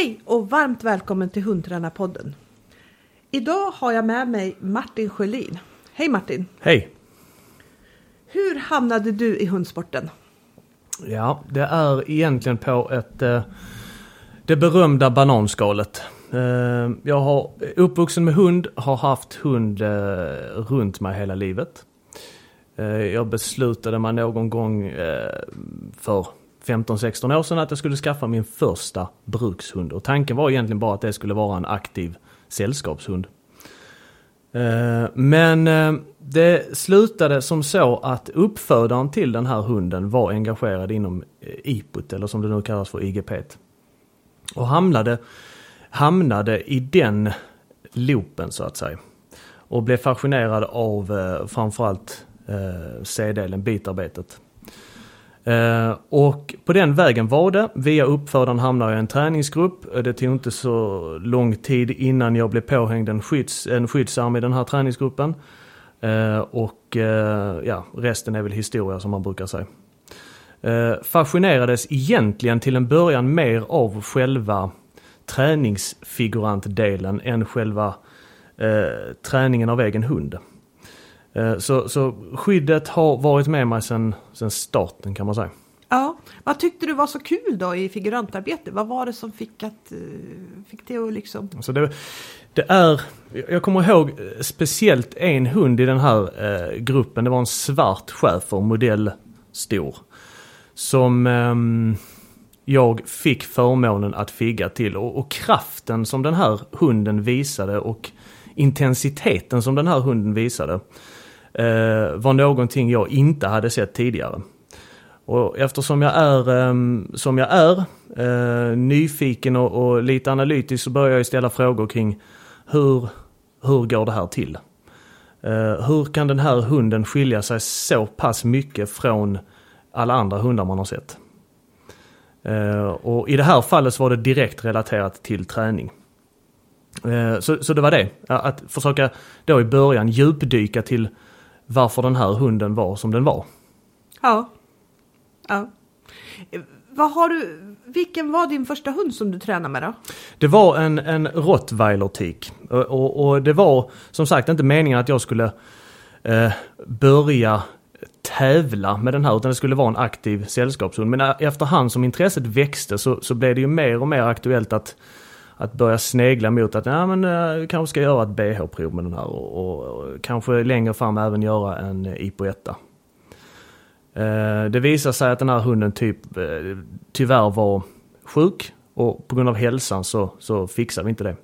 Hej och varmt välkommen till Hundtränarpodden. Idag har jag med mig Martin Sjölin. Hej Martin! Hej! Hur hamnade du i hundsporten? Ja, det är egentligen på ett... Eh, det berömda bananskalet. Eh, jag har uppvuxen med hund, har haft hund eh, runt mig hela livet. Jag beslutade mig någon gång för 15-16 år sedan att jag skulle skaffa min första brukshund. Och tanken var egentligen bara att det skulle vara en aktiv sällskapshund. Eh, men eh, det slutade som så att uppfödaren till den här hunden var engagerad inom eh, IPUT, eller som det nu kallas för IGP. Och hamnade, hamnade i den loopen så att säga. Och blev fascinerad av framförallt C-delen, bitarbetet. Eh, och på den vägen var det. Via uppfödaren hamnade jag i en träningsgrupp. Eh, det tog inte så lång tid innan jag blev påhängd en, skydds, en skyddsarm i den här träningsgruppen. Eh, och ja, resten är väl historia som man brukar säga. fascinerades egentligen till en början mer av själva träningsfigurantdelen än själva träningen av egen hund. Eh, så, så skyddet har varit med mig sedan starten kan man säga. Ja, vad tyckte du var så kul då i figurantarbete? Vad var det som fick, att, eh, fick det att liksom... Alltså det, det är, jag kommer ihåg speciellt en hund i den här eh, gruppen. Det var en svart schäfer, modell stor. Som eh, jag fick förmånen att figga till och, och kraften som den här hunden visade och intensiteten som den här hunden visade eh, var någonting jag inte hade sett tidigare. Och eftersom jag är eh, som jag är, eh, nyfiken och, och, lite analytisk så börjar jag ställa frågor kring hur, hur går det här till? Eh, hur kan den här hunden skilja sig så pass mycket från alla andra hundar man har sett? Eh, och i det här fallet så var det direkt relaterat till träning. Eh, så, så det var det, att försöka då i början djupdyka till varför den här hunden var som den var. Ja. ja. Vad har du, vilken var din första hund som du tränade med då? Det var en, en rottweiler-tik. Och, och, och, det var som sagt inte meningen att jag skulle eh, börja tävla med den här utan det skulle vara en aktiv sällskapshund. Men efterhand som intresset växte så, så blev det ju mer och mer aktuellt att att börja snegla mot att ja, men, uh, kanske ska göra ett BH-prov med den här och, och, och, kanske längre fram även göra en IPO 1. Eh, det visar sig att den här hunden typ eh, tyvärr var sjuk och på grund av hälsan så, så fixade vi inte det.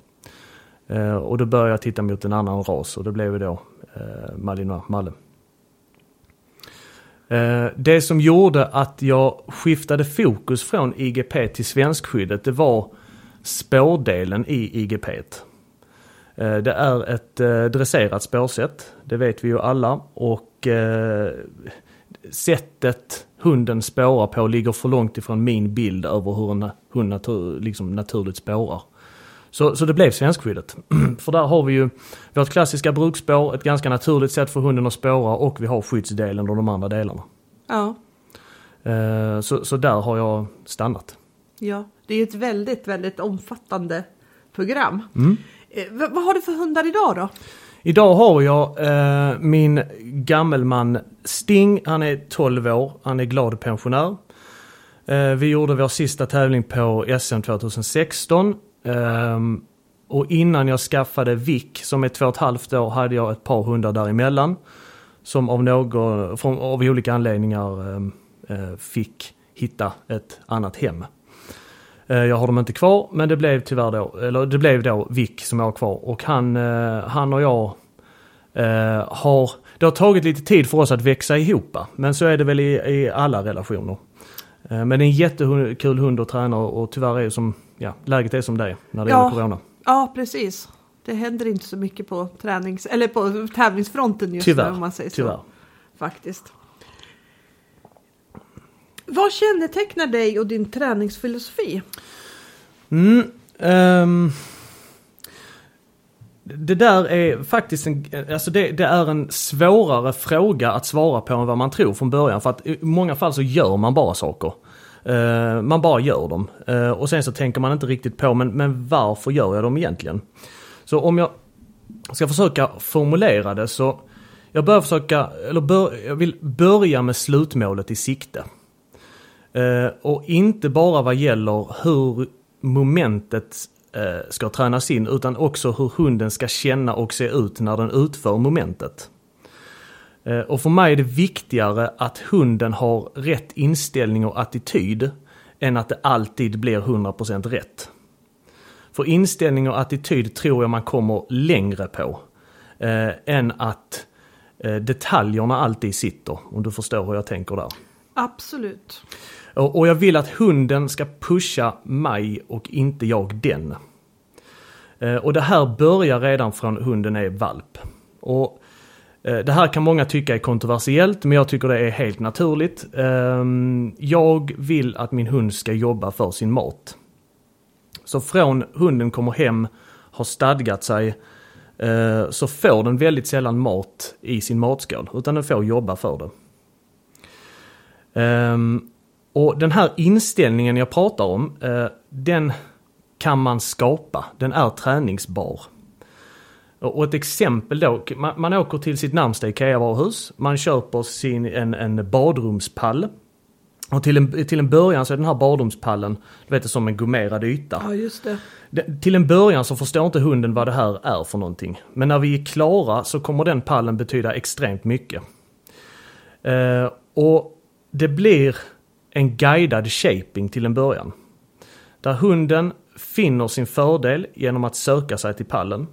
Och då började jag titta mot en annan ras och det blev då uh, Malinois Malle. Det som gjorde att jag skiftade fokus från IGP till svenskskyddet det var spårdelen i IGP. Eh, det är ett eh, dresserat spårsätt, det vet vi ju alla och eh, sättet hunden spårar på ligger för långt ifrån min bild över hur en hund natur, liksom naturligt spårar. Så, så det blev svenskskyddet. för där har vi ju vårt klassiska brukspår, ett ganska naturligt sätt för hunden att spåra och vi har skyddsdelen och de andra delarna. Ja. Så, så där har jag stannat. Ja, det är ett väldigt, väldigt omfattande program. Mm. Eh, vad har du för hundar idag då? Idag har jag eh, min gammelman Sting, han är 12 år, han är glad pensionär. Eh, vi gjorde vår sista tävling på SM 2016. Eh, och innan jag skaffade Vick som är två och ett halvt år hade jag ett par hundar däremellan. Som av, någon, från, av olika anledningar eh, eh, fick hitta ett annat hem. Eh, jag har dem inte kvar men det blev tyvärr då, eller det blev då Vick som jag har kvar och han, eh, han och jag eh, har, det har tagit lite tid för oss att växa ihop. Men så är det väl i, i alla relationer. Men det är en jättekul hund att träna och tyvärr är som, ja, läget är som det är när det ja, gäller corona. Ja, precis. Det händer inte så mycket på tränings eller på tävlingsfronten just tyvärr, nu om man säger tyvärr. så. Faktiskt. Vad kännetecknar dig och din träningsfilosofi? Mm, um, det där är faktiskt en, alltså det, det, är en svårare fråga att svara på än vad man tror från början. För att i många fall så gör man bara saker. Uh, man bara gör dem. Uh, och sen så tänker man inte riktigt på, men, men varför gör jag dem egentligen? Så om jag ska försöka formulera det så jag börjar försöka, eller bör, jag vill börja med slutmålet i sikte. Eh, och inte bara vad gäller hur momentet eh, ska tränas in utan också hur hunden ska känna och se ut när den utför momentet. Eh, och för mig är det viktigare att hunden har rätt inställning och attityd än att det alltid blir 100% rätt. För inställning och attityd tror jag man kommer längre på eh, än att eh, detaljerna alltid sitter, om du förstår hur jag tänker där. Absolut. Och, jag vill att hunden ska pusha mig och inte jag den. Eh, och det här börjar redan från hunden är valp. Och eh, det här kan många tycka är kontroversiellt, men jag tycker det är helt naturligt. Ehm, jag vill att min hund ska jobba för sin mat. Så från hunden kommer hem, har stadgat sig, eh, så får den väldigt sällan mat i sin matskål, utan den får jobba för det. Ehm, och den här inställningen jag pratar om, eh, den kan man skapa. Den är träningsbar. Och ett exempel då, man, man åker till sitt närmsta IKEA-varuhus, man köper sin, en, en badrumspall. Och till en, till en början så är den här badrumspallen, du vet det som en gommerad yta. Ja, just det. Det- Till en början så förstår inte hunden vad det här är för någonting. Men när vi är klara så kommer den pallen betyda extremt mycket. Eh, och det blir en guidad shaping till en början. Där hunden finner sin fördel genom att söka sig till pallen.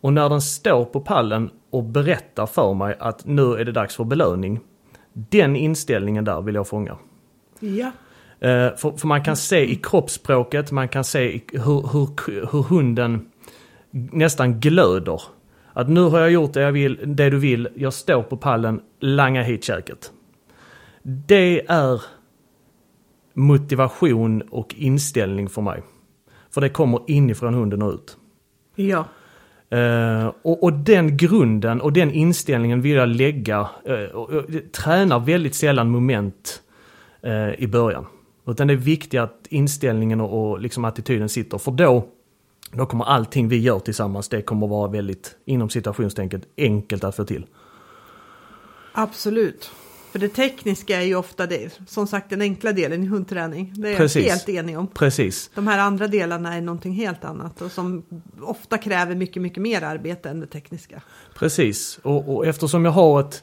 Och när den står på pallen och berättar för mig att nu är det dags för belöning. Den inställningen där vill jag fånga. Ja. Eh, för, för man kan se i kroppsspråket, man kan se hur, hur, hur hunden nästan glöder. Att nu har jag gjort det, jag vill, det du vill, jag står på pallen, langa hit käket. Det är motivation och inställning för mig. För det kommer inifrån hunden och ut. Ja. Eh, och, och den grunden och den inställningen vill jag lägga, eh, och, och, tränar väldigt sällan moment eh, i början. Utan det är viktigt att inställningen och, och liksom attityden sitter, för då, då kommer allting vi gör tillsammans, det kommer vara väldigt, inom citationstänket, enkelt att få till. Absolut. För det tekniska är ju ofta det, som sagt den enkla delen i hundträning. Det är jag Precis. helt enig om. Precis. De här andra delarna är någonting helt annat och som ofta kräver mycket, mycket mer arbete än det tekniska. Precis, och, och eftersom jag har ett,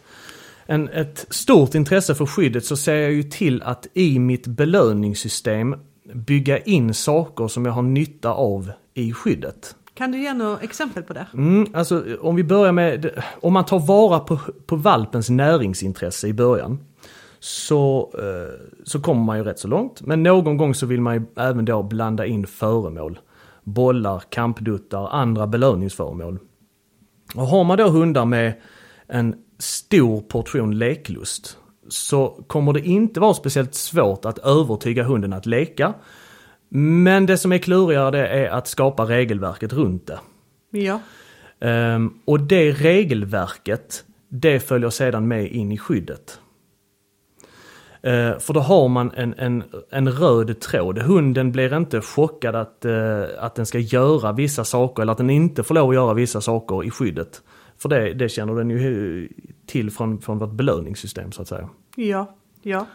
en, ett stort intresse för skyddet så ser jag ju till att i mitt belöningssystem bygga in saker som jag har nytta av i skyddet. Kan du ge några exempel på det? Mm, alltså om vi börjar med, om man tar vara på, på valpens näringsintresse i början så, eh, så kommer man ju rätt så långt. Men någon gång så vill man ju även då blanda in föremål. Bollar, kampduttar, andra belöningsföremål. Och har man då hundar med en stor portion leklust så kommer det inte vara speciellt svårt att övertyga hunden att leka. Men det som är klurigare det är att skapa regelverket runt det. Ja. Ehm, och det regelverket, det följer sedan med in i skyddet. Eh, för då har man en, en, en röd tråd. Hunden blir inte chockad att, eh, att den ska göra vissa saker eller att den inte får lov att göra vissa saker i skyddet. För det, det känner den ju till från, från vårt belöningssystem så att säga. Ja. Ja.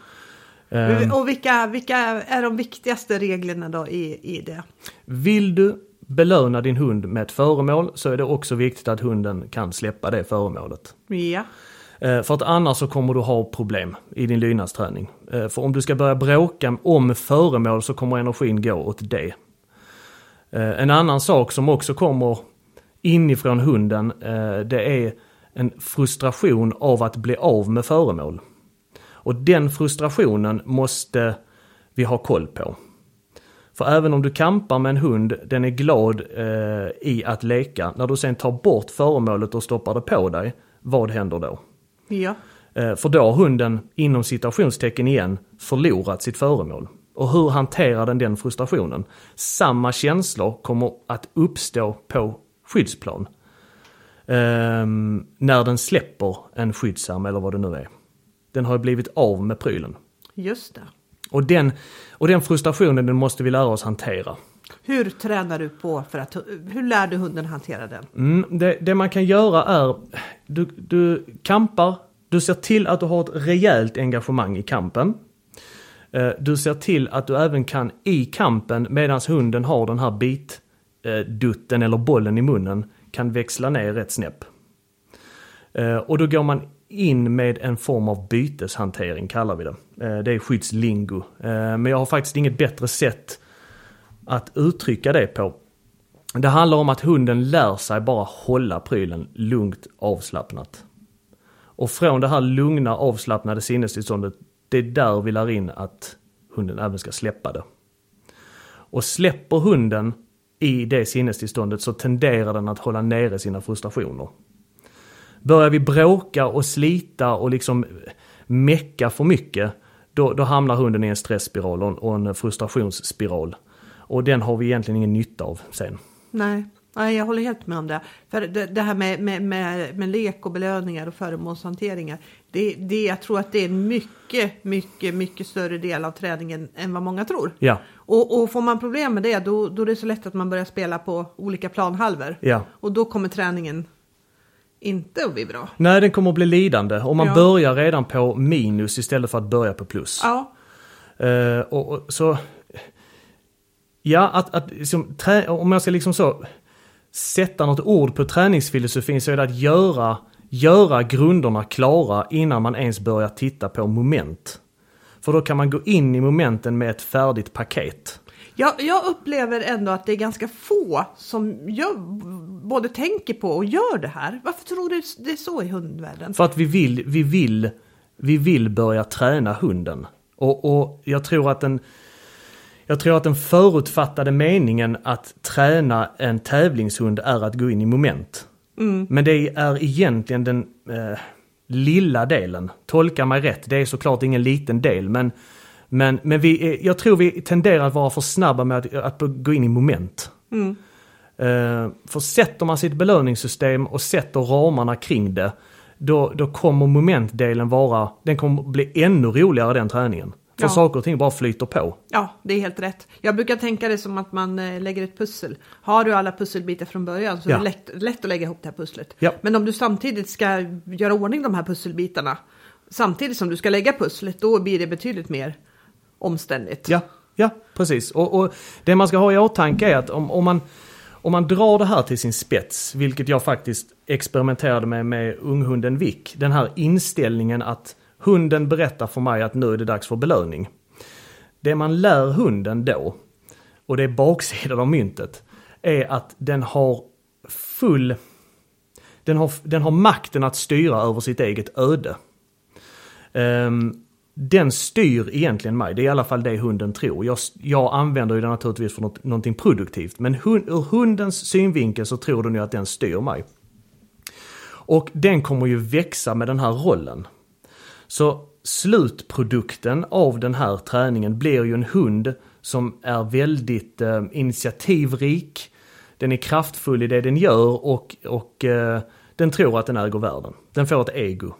Ehm, Och vilka, vilka är de viktigaste reglerna då i, i det? Vill du belöna din hund med ett föremål så är det också viktigt att hunden kan släppa det föremålet. Ja. Eh, För att annars så kommer du ha problem i din lydnadsträning. Eh, För om du ska börja bråka om föremål så kommer energin gå åt det. En annan sak som också kommer inifrån hunden det är en frustration av att bli av med föremål. Och den frustrationen måste vi ha koll på. För även om du kampar med en hund, den är glad eh, i att leka. När du sen tar bort föremålet och stoppar det på dig, vad händer då? Ja. Eh, för då har hunden, inom citationstecken igen, förlorat sitt föremål. Och hur hanterar den den frustrationen? Samma känslor kommer att uppstå på skyddsplan. Ehm, när den släpper en skyddsarm eller vad det nu är. Den har blivit av med prylen. Just det. Och den, och den frustrationen den måste vi lära oss hantera. Hur tränar du på för att, hur lär du hunden hantera den? Mm, det, det man kan göra är, du, du kampar, du ser till att du har ett rejält engagemang i kampen. Eh, Du ser till att du även kan i kampen medan hunden har den här bitdutten eller bollen i munnen kan växla ner ett snäpp. Eh, Och då går man in med en form av byteshantering kallar vi det. Eh, det är skyddslingo. Eh, men jag har faktiskt inget bättre sätt att uttrycka det på. Det handlar om att hunden lär sig bara hålla prylen lugnt avslappnat. Och från det här lugna avslappnade sinnestillståndet, det är där vi lär in att hunden även ska släppa det. Och släpper hunden i det sinnestillståndet så tenderar den att hålla nere sina frustrationer. Börjar vi bråka och slita och liksom mecka för mycket, då, då hamnar hunden i en stressspiral och en, och en frustrationsspiral. Och den har vi egentligen ingen nytta av sen. Nej, nej jag håller helt med om det. För det, det här med, med, med, med lek och belöningar och föremålshanteringar. Det, det, jag tror att det är en mycket, mycket, mycket större del av träningen än vad många tror. Ja, Och, och får man problem med det, då, då är det så lätt att man börjar spela på olika planhalvor. ja. Och då kommer träningen inte att bli bra. Nej, den kommer att bli lidande om man Ja. börjar redan på minus istället för att börja på plus. Ja, Eh, och, och, så... Ja, att, att liksom, trä, om jag ska liksom så sätta något ord på träningsfilosofin så är det att göra, göra grunderna klara innan man ens börjar titta på moment. För då kan man gå in i momenten med ett färdigt paket. Jag, jag upplever ändå att det är ganska få som gör, både tänker på och gör det här. Varför tror du det är så i hundvärlden? För att vi vill, vi vill, vi vill börja träna hunden. Och, och jag tror att den jag tror att den förutfattade meningen att träna en tävlingshund är att gå in i moment. Men det är egentligen den eh, lilla delen. Tolka mig rätt, det är såklart ingen liten del men, men, men vi är, jag tror vi tenderar att vara för snabba med att, att gå in i moment. Eh, för sätter man sitt belöningssystem och sätter ramarna kring det, då, då kommer momentdelen vara, den kommer bli ännu roligare den träningen. För Ja. saker och ting bara flyter på. Ja, det är helt rätt. Jag brukar tänka det som att man eh, lägger ett pussel. Har du alla pusselbitar från början så är Ja. det lätt, lätt att lägga ihop det här pusslet. Ja. Men om du samtidigt ska göra ordning de här pusselbitarna samtidigt som du ska lägga pusslet, då blir det betydligt mer omständigt. Ja, ja precis. Och, och det man ska ha i åtanke är att om, om, man, om man drar det här till sin spets, vilket jag faktiskt experimenterade med med unghunden Vick, den här inställningen att hunden berättar för mig att nu är det dags för belöning. Det man lär hunden då, och det är baksidan av myntet, är att den har full... Den har, den har makten att styra över sitt eget öde. Um, den styr egentligen mig, det är i alla fall det hunden tror. Jag, jag använder ju den naturligtvis för något, någonting produktivt, men hund, ur hundens synvinkel så tror den ju att den styr mig. Och den kommer ju växa med den här rollen. Så slutprodukten av den här träningen blir ju en hund som är väldigt eh, initiativrik, den är kraftfull i det den gör och, och eh, den tror att den äger världen. Den får ett ego.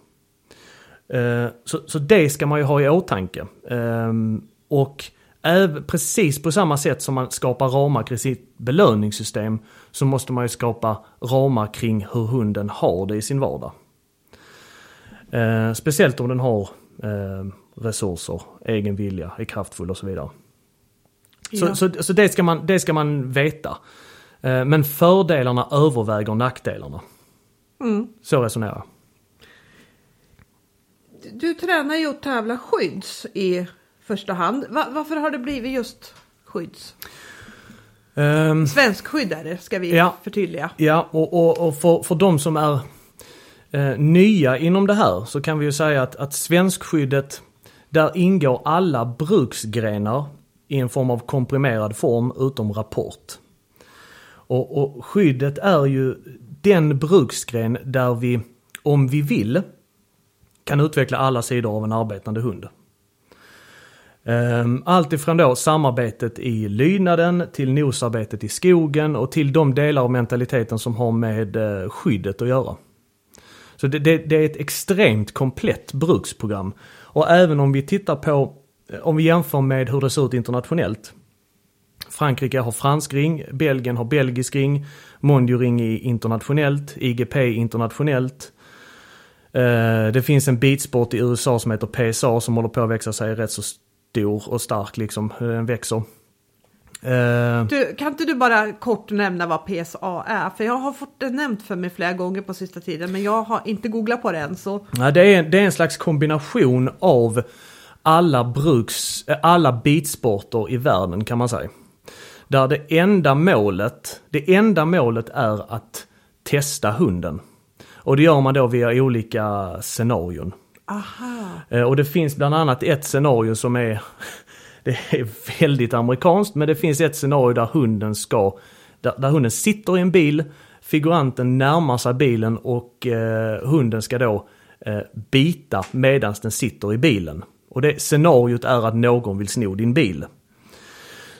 Eh, så, så det ska man ju ha i åtanke. Ehm, och precis på samma sätt som man skapar ramar kring sitt belöningssystem så måste man ju skapa ramar kring hur hunden har det i sin vardag. Eh, speciellt om den har eh, resurser, egen vilja, är kraftfull och så vidare. Så, Ja. så, så det, ska man, det ska man veta. Eh, men fördelarna överväger nackdelarna. Mm. Så resonerar jag. Du tränar ju att tävla skydds i första hand. Va- varför har det blivit just skydds? Ehm, Svensk skydd är det, ska vi Ja. förtydliga. Ja, och, och, och för, för de som är eh, nya inom det här så kan vi ju säga att, att svenskskyddet, där ingår alla bruksgrenar i en form av komprimerad form utom rapport. Och, och skyddet är ju den bruksgren där vi, om vi vill, kan utveckla alla sidor av en arbetande hund. Ehm, allt ifrån då samarbetet i lydnaden till nosarbetet i skogen och till de delar av mentaliteten som har med eh, skyddet att göra. Så det, det, det är ett extremt komplett bruksprogram. Och även om vi tittar på eh, om vi jämför med hur det ser ut internationellt. Frankrike har fransk ring, Belgien har belgisk ring, Mondio ring är internationellt, IGP internationellt. Eh, det finns en beatsport i USA som heter PSA som håller på att växa sig rätt så stor och stark liksom. Den växer. Eh, du, kan inte du bara kort nämna vad PSA är? För jag har fått det nämnt för mig flera gånger på sista tiden men jag har inte googlat på det än. Så... Ja, det, är, det är en slags kombination av alla bruks, alla beatsporter i världen kan man säga. Där det enda målet, det enda målet är att testa hunden. Och det gör man då via olika scenarion. Aha. Eh, och det finns bland annat ett scenario som är, det är väldigt amerikanskt, men det finns ett scenario där hunden ska, där, där hunden sitter i en bil, figuranten närmar sig bilen och eh, hunden ska då eh, bita medan den sitter i bilen. Och det scenariot är att någon vill sno din bil.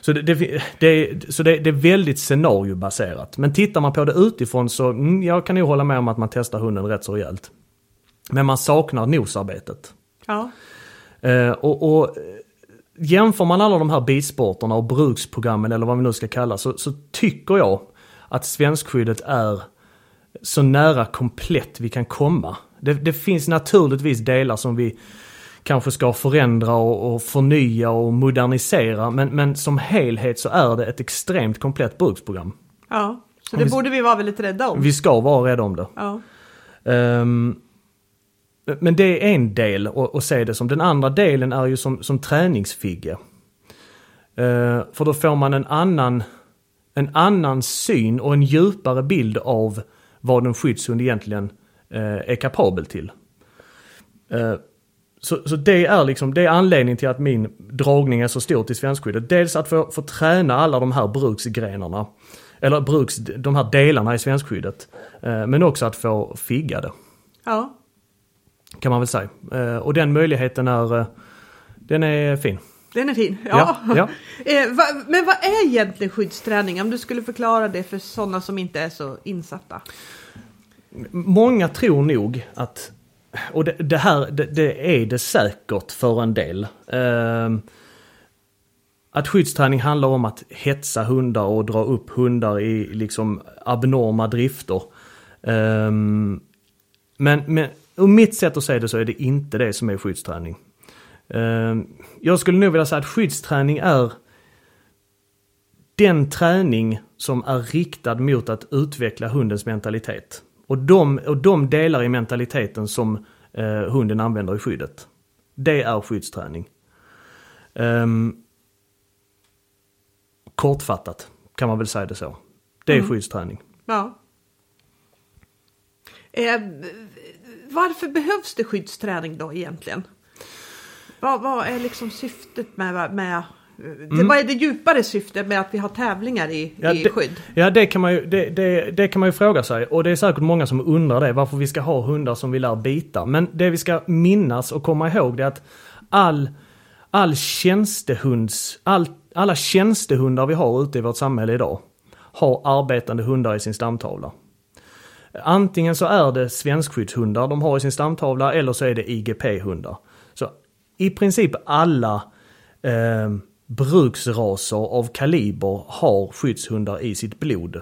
Så det, det, det, så det, är väldigt scenariobaserat. Men tittar man på det utifrån så, mm, jag kan nog hålla med om att man testar hunden rätt så rejält. Men man saknar nosarbetet. Ja. Eh, och, och jämför man alla de här bilsporterna och bruksprogrammen eller vad vi nu ska kalla så, så tycker jag att svenskskyddet är så nära komplett vi kan komma. Det, det finns naturligtvis delar som vi kanske ska förändra och, och förnya och modernisera. Men, men som helhet så är det ett extremt komplett bruksprogram. Ja, så det vi, borde vi vara väldigt rädda om. Vi ska vara rädda om det. Ja. Um, men det är en del att se det som. Den andra delen är ju som, som träningsfigge. Uh, för då får man en annan, en annan syn och en djupare bild av vad en skyddshund egentligen uh, är kapabel till. Uh, så, så det är liksom, det är anledningen till att min dragning är så stor till svenskskyddet. Dels att få, få träna alla de här bruksgrenarna. Eller bruks, de här delarna i svenskskyddet. Eh, men också att få figga det. Ja. Kan man väl säga. Eh, och den möjligheten är, eh, den är fin. Den är fin, ja. ja, ja. Men vad är egentligen skyddsträning? Om du skulle förklara det för sådana som inte är så insatta. Många tror nog att och det, det här, det, det, är det säkert för en del. Eh, att skyddsträning handlar om att hetsa hundar och dra upp hundar i liksom abnorma drifter. Eh, men, men ur mitt sätt att se det så är det inte det som är skyddsträning. Eh, jag skulle nog vilja säga att skyddsträning är den träning som är riktad mot att utveckla hundens mentalitet. Och de, och de delar i mentaliteten som eh, hunden använder i skyddet. Det är skyddsträning. Um, kortfattat kan man väl säga det så. Det är mm. skyddsträning. Ja. Eh, varför behövs det skyddsträning då egentligen? Vad, vad är liksom syftet med, med Mm. Vad är det djupare syftet med att vi har tävlingar i, ja, i skydd? ja, det kan, man ju, det, det, det, kan man ju fråga sig. Och det är säkert många som undrar det, varför vi ska ha hundar som vi lär bita. Men det vi ska minnas och komma ihåg det är att all, all tjänstehunds, all, alla tjänstehundar vi har ute i vårt samhälle idag har arbetande hundar i sin stamtavla. Antingen så är det svenskskyddshundar de har i sin stamtavla eller så är det IGP-hundar. Så i princip alla eh, bruksraser av kaliber har skyddshundar i sitt blod.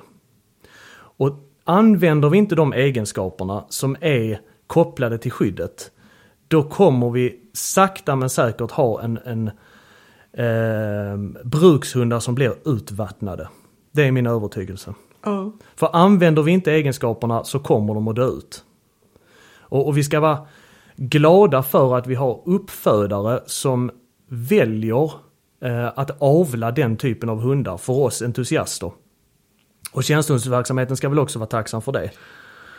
Och använder vi inte de egenskaperna som är kopplade till skyddet, då kommer vi sakta men säkert ha en, en eh, brukshundar som blir utvattnade. Det är min övertygelse. Oh. För använder vi inte egenskaperna så kommer de att dö ut. Och, och vi ska vara glada för att vi har uppfödare som väljer att avla den typen av hundar för oss entusiaster. Och tjänstehundsverksamheten ska väl också vara tacksam för det.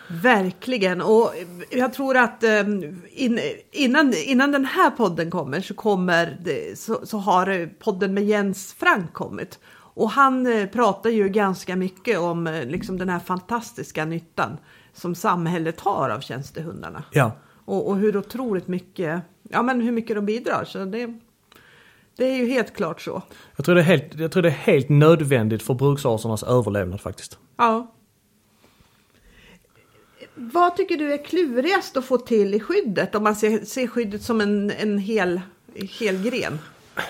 Verkligen och jag tror att eh, innan, innan den här podden kommer så, kommer det, så, så har podden med Jens Frank kommit. Och han eh, pratar ju ganska mycket om liksom den här fantastiska nyttan som samhället har av tjänstehundarna. Ja. Och, och hur otroligt mycket, ja men hur mycket de bidrar. Så det, det är ju helt klart så. Jag tror det är helt, jag tror det är helt nödvändigt för bruksrasernas överlevnad faktiskt. Ja. Vad tycker du är klurigast att få till i skyddet om man ser, ser skyddet som en, en hel, hel gren?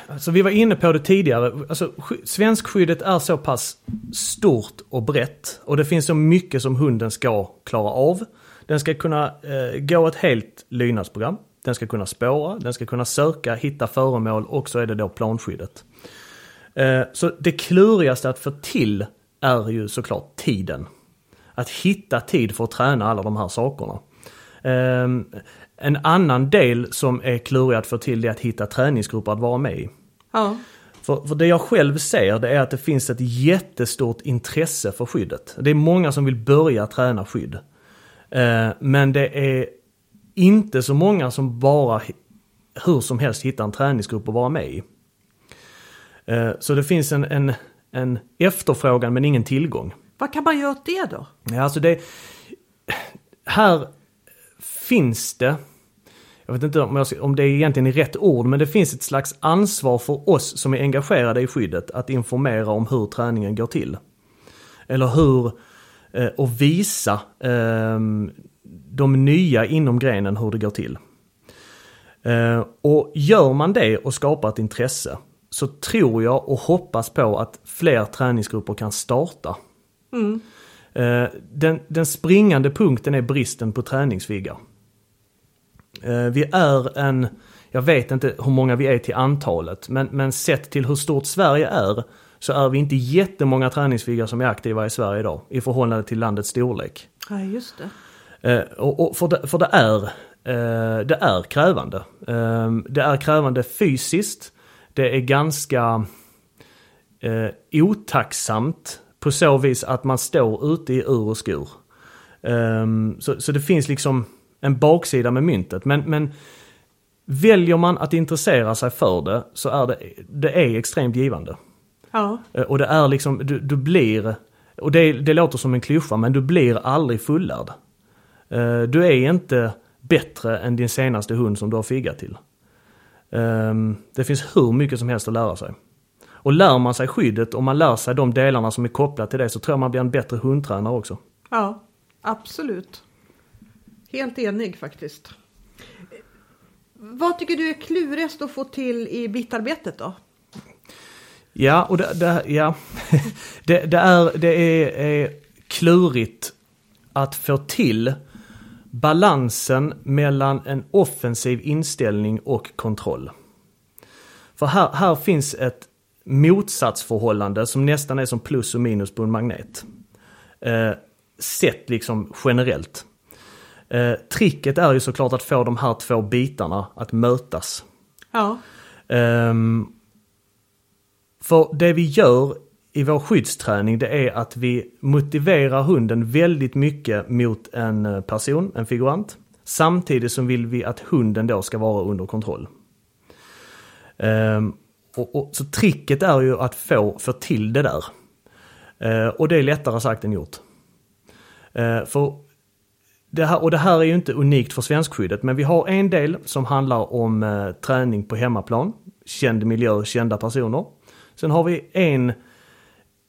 alltså vi var inne på det tidigare, alltså sk- svenskskyddet är så pass stort och brett och det finns så mycket som hunden ska klara av. Den ska kunna eh, gå ett helt lydnadsprogram, den ska kunna spåra, den ska kunna söka, hitta föremål och så är det då planskyddet. Eh, så det klurigaste att få till är ju såklart tiden. Att hitta tid för att träna alla de här sakerna. Ehm, en annan del som är klurig att få till är att hitta träningsgrupper att vara med i. Ja. För, för det jag själv ser det är att det finns ett jättestort intresse för skyddet. Det är många som vill börja träna skydd. Eh, men det är inte så många som bara hur som helst hittar en träningsgrupp att vara med i. Eh, så det finns en, en, en efterfrågan men ingen tillgång. Vad kan man göra åt det då? Ja, alltså det... Här finns det, jag vet inte om, jag, om det egentligen är rätt ord, men det finns ett slags ansvar för oss som är engagerade i skyddet att informera om hur träningen går till. Eller hur, eh, och visa eh, de nya inom grenen hur det går till. Eh, och gör man det och skapar ett intresse så tror jag och hoppas på att fler träningsgrupper kan starta. Eh, den, den springande punkten är bristen på träningsviggar. Eh, vi är en, jag vet inte hur många vi är till antalet, men, men sett till hur stort Sverige är så är vi inte jättemånga träningsviggar som är aktiva i Sverige idag i förhållande till landets storlek. Ja, just det. Eh, och, och för, det, för det är, eh, det är krävande. Eh, det är krävande fysiskt. Det är ganska eh, otacksamt på så vis att man står ute i ur och skor. Eh, så, det finns liksom en baksida med myntet. Men, men väljer man att intressera sig för det så är det, det är extremt givande. Ja. Och det är liksom, du, du blir, och det, det låter som en klyscha, men du blir aldrig fullärd. Eh, Du är inte bättre än din senaste hund som du har figgat till. Ehm, Det finns hur mycket som helst att lära sig. Och lär man sig skyddet och man lär sig de delarna som är kopplade till det så tror jag man blir en bättre hundtränare också. Ja, absolut. Helt enig faktiskt. Vad tycker du är klurigast att få till i bittarbetet då? Ja, och det, det, ja. det, det är, det är, är klurigt att få till balansen mellan en offensiv inställning och kontroll. För här, här finns ett motsatsförhållande som nästan är som plus och minus på en magnet. Eh, sett liksom generellt. Eh, tricket är ju såklart att få de här två bitarna att mötas. Ja, Ehm, för det vi gör i vår skyddsträning det är att vi motiverar hunden väldigt mycket mot en eh, person, en figurant. Samtidigt som vill vi att hunden då ska vara under kontroll. Ehm, och, och, så tricket är ju att få, få till det där. Ehm, och det är lättare sagt än gjort. Ehm, för det här, och det här är ju inte unikt för svenskskyddet, men vi har en del som handlar om eh, träning på hemmaplan. Känd miljö, kända personer. Sen har vi en,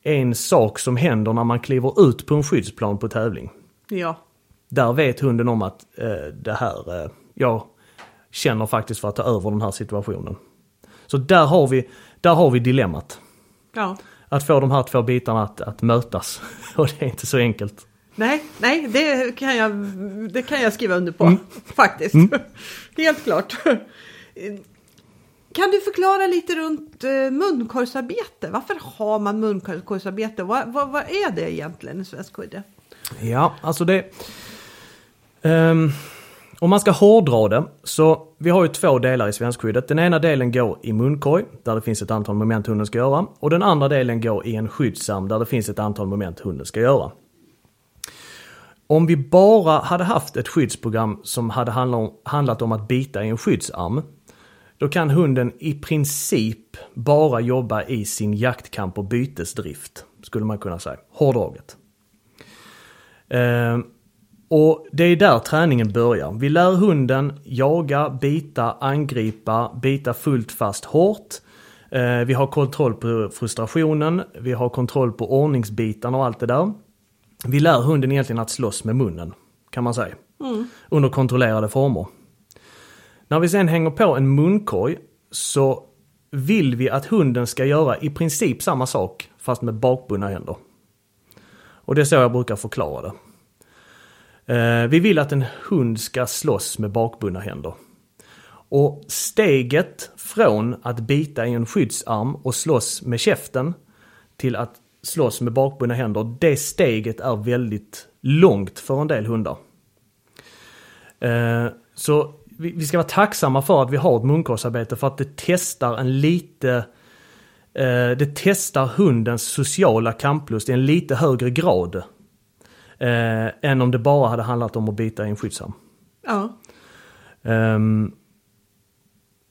en sak som händer när man kliver ut på en skyddsplan på tävling. ja, Där vet hunden om att eh, det här, eh, jag känner faktiskt för att ta över den här situationen. Så där har vi, där har vi dilemmat. ja. Att få de här två bitarna att, att mötas. Och det är inte så enkelt. Nej, nej, det kan jag, det kan jag skriva under på faktiskt. Helt klart. Kan du förklara lite runt eh, munkorgsarbete? Varför har man munkorgsarbete? Vad, vad, vad är det egentligen i svensk kudde? Ja, alltså det... Um, om man ska hårdra det, så vi har ju två delar i svenskskyddet. Den ena delen går i munkorg, där det finns ett antal moment hunden ska göra. Och den andra delen går i en skyddsarm, där det finns ett antal moment hunden ska göra. Om vi bara hade haft ett skyddsprogram som hade handlat om, handlat om att bita i en skyddsarm, då kan hunden i princip bara jobba i sin jaktkamp och bytesdrift, skulle man kunna säga. Hårdraget. Ehm, och det är där träningen börjar. Vi lär hunden jaga, bita, angripa, bita fullt fast hårt. Eh, vi har kontroll på frustrationen, vi har kontroll på ordningsbitarna och allt det där. Vi lär hunden egentligen att slåss med munnen, kan man säga. Under kontrollerade former. När vi sen hänger på en munkorg så vill vi att hunden ska göra i princip samma sak fast med bakbundna händer. Och det är så jag brukar förklara det. Eh, vi vill att en hund ska slåss med bakbundna händer. Och steget från att bita i en skyddsarm och slåss med käften till att slåss med bakbundna händer, det steget är väldigt långt för en del hundar. Eh, så vi ska vara tacksamma för att vi har ett munkorgsarbete för att det testar en lite eh, det testar hundens sociala kamplust i en lite högre grad. Eh, än om det bara hade handlat om att bita i en skyddsarm. Ja. Um,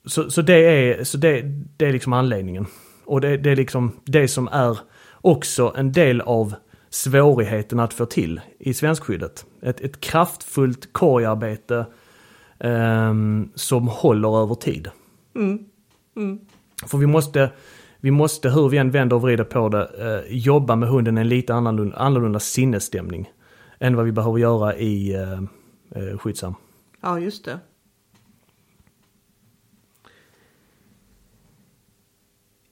så, så, det är, så det, det är liksom anledningen. Och det, det är liksom det som är också en del av svårigheten att få till i svenskskyddet. Ett, ett kraftfullt korgarbete som håller över tid. Mm. Mm. För vi måste, vi måste, hur vi än vänder och vrider på det, uh, jobba med hunden en lite annorlunda, annorlunda sinnesstämning än vad vi behöver göra i uh, uh, skyddsam. Ja, just det.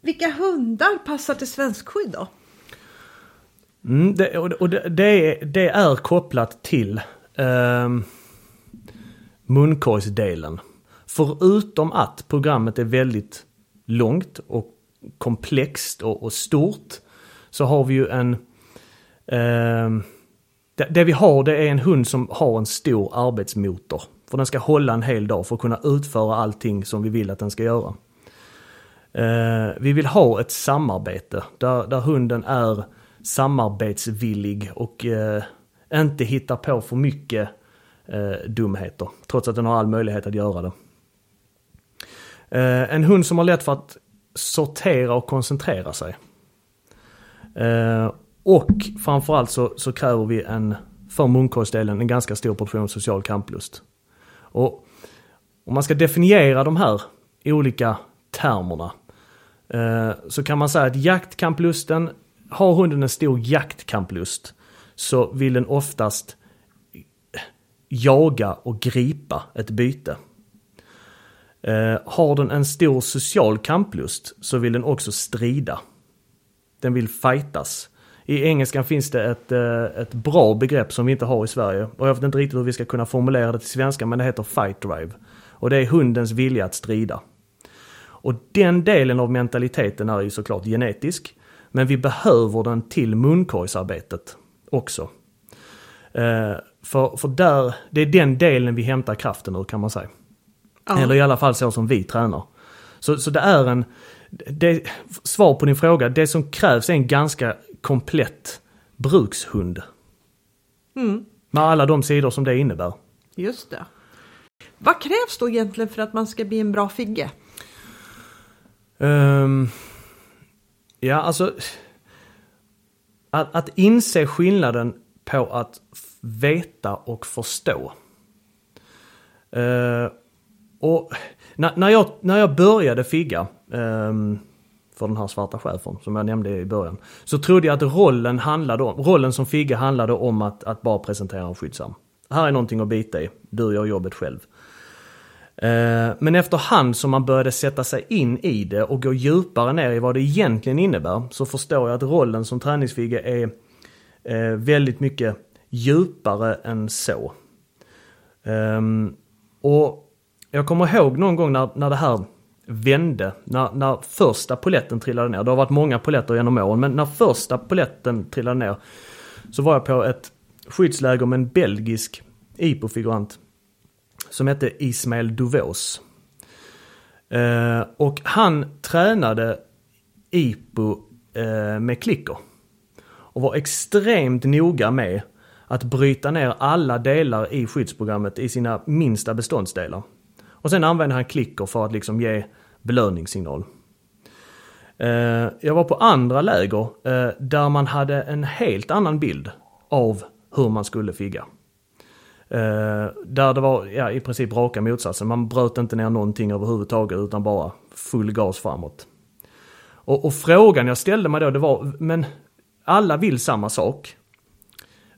Vilka hundar passar till svenskskydd då? Mm, det, och det, det, är, det är kopplat till eh, munkorgsdelen. Förutom att programmet är väldigt långt och komplext och, och stort så har vi ju en... Eh, det, det, vi har det är en hund som har en stor arbetsmotor. För den ska hålla en hel dag för att kunna utföra allting som vi vill att den ska göra. Eh, vi vill ha ett samarbete där, där hunden är samarbetsvillig och eh, inte hittar på för mycket eh, dumheter. Trots att den har all möjlighet att göra det. Eh, en hund som har lätt för att sortera och koncentrera sig. Eh, och framförallt så, så kräver vi en, för munkorgsdelen, en ganska stor portion social kamplust. Och om man ska definiera de här olika termerna eh, så kan man säga att jaktkamplusten, har hunden en stor jaktkamplust så vill den oftast jaga och gripa ett byte. Eh, har den en stor social kamplust så vill den också strida. Den vill fightas. I engelskan finns det ett, eh, ett bra begrepp som vi inte har i Sverige. Och jag vet inte riktigt hur vi ska kunna formulera det till svenska men det heter fight drive. Och det är hundens vilja att strida. Och den delen av mentaliteten är ju såklart genetisk. Men vi behöver den till munkorgsarbetet också. Eh, för, för där, det är den delen vi hämtar kraften ur kan man säga. Ja. Eller i alla fall så som vi tränar. Så, så det är en, det, svar på din fråga, det som krävs är en ganska komplett brukshund. Mm. Med alla de sidor som det innebär. Just det. Vad krävs då egentligen för att man ska bli en bra figge? Um, ja, alltså. Att, att inse skillnaden på att veta och förstå. Uh, och när, när, jag, när jag började figga um, för den här svarta chefen som jag nämnde i början. Så trodde jag att rollen handlade om, rollen som figga handlade om att, att bara presentera en skyddsam. Här är någonting att bita i, du gör jobbet själv. Eh, men efterhand som man började sätta sig in i det och gå djupare ner i vad det egentligen innebär så förstår jag att rollen som träningsfigge är eh, väldigt mycket djupare än så. Um, och jag kommer ihåg någon gång när, när det här vände, när, när första poletten trillade ner. Det har varit många poletter genom åren, men när första poletten trillade ner så var jag på ett skyddsläger med en belgisk IPO-figurant som hette Ismail Duvos. Uh, eh, och han tränade IPO uh, med klicker. Och var extremt noga med att bryta ner alla delar i skyddsprogrammet i sina minsta beståndsdelar. Och sen använder han klicker för att liksom ge belöningssignal. Eh, jag var på andra läger eh, där man hade en helt annan bild av hur man skulle figga. Eh, där det var ja, i princip raka motsatsen. Man bröt inte ner någonting överhuvudtaget utan bara full gas framåt. Och, och frågan jag ställde mig då det var, men alla vill samma sak.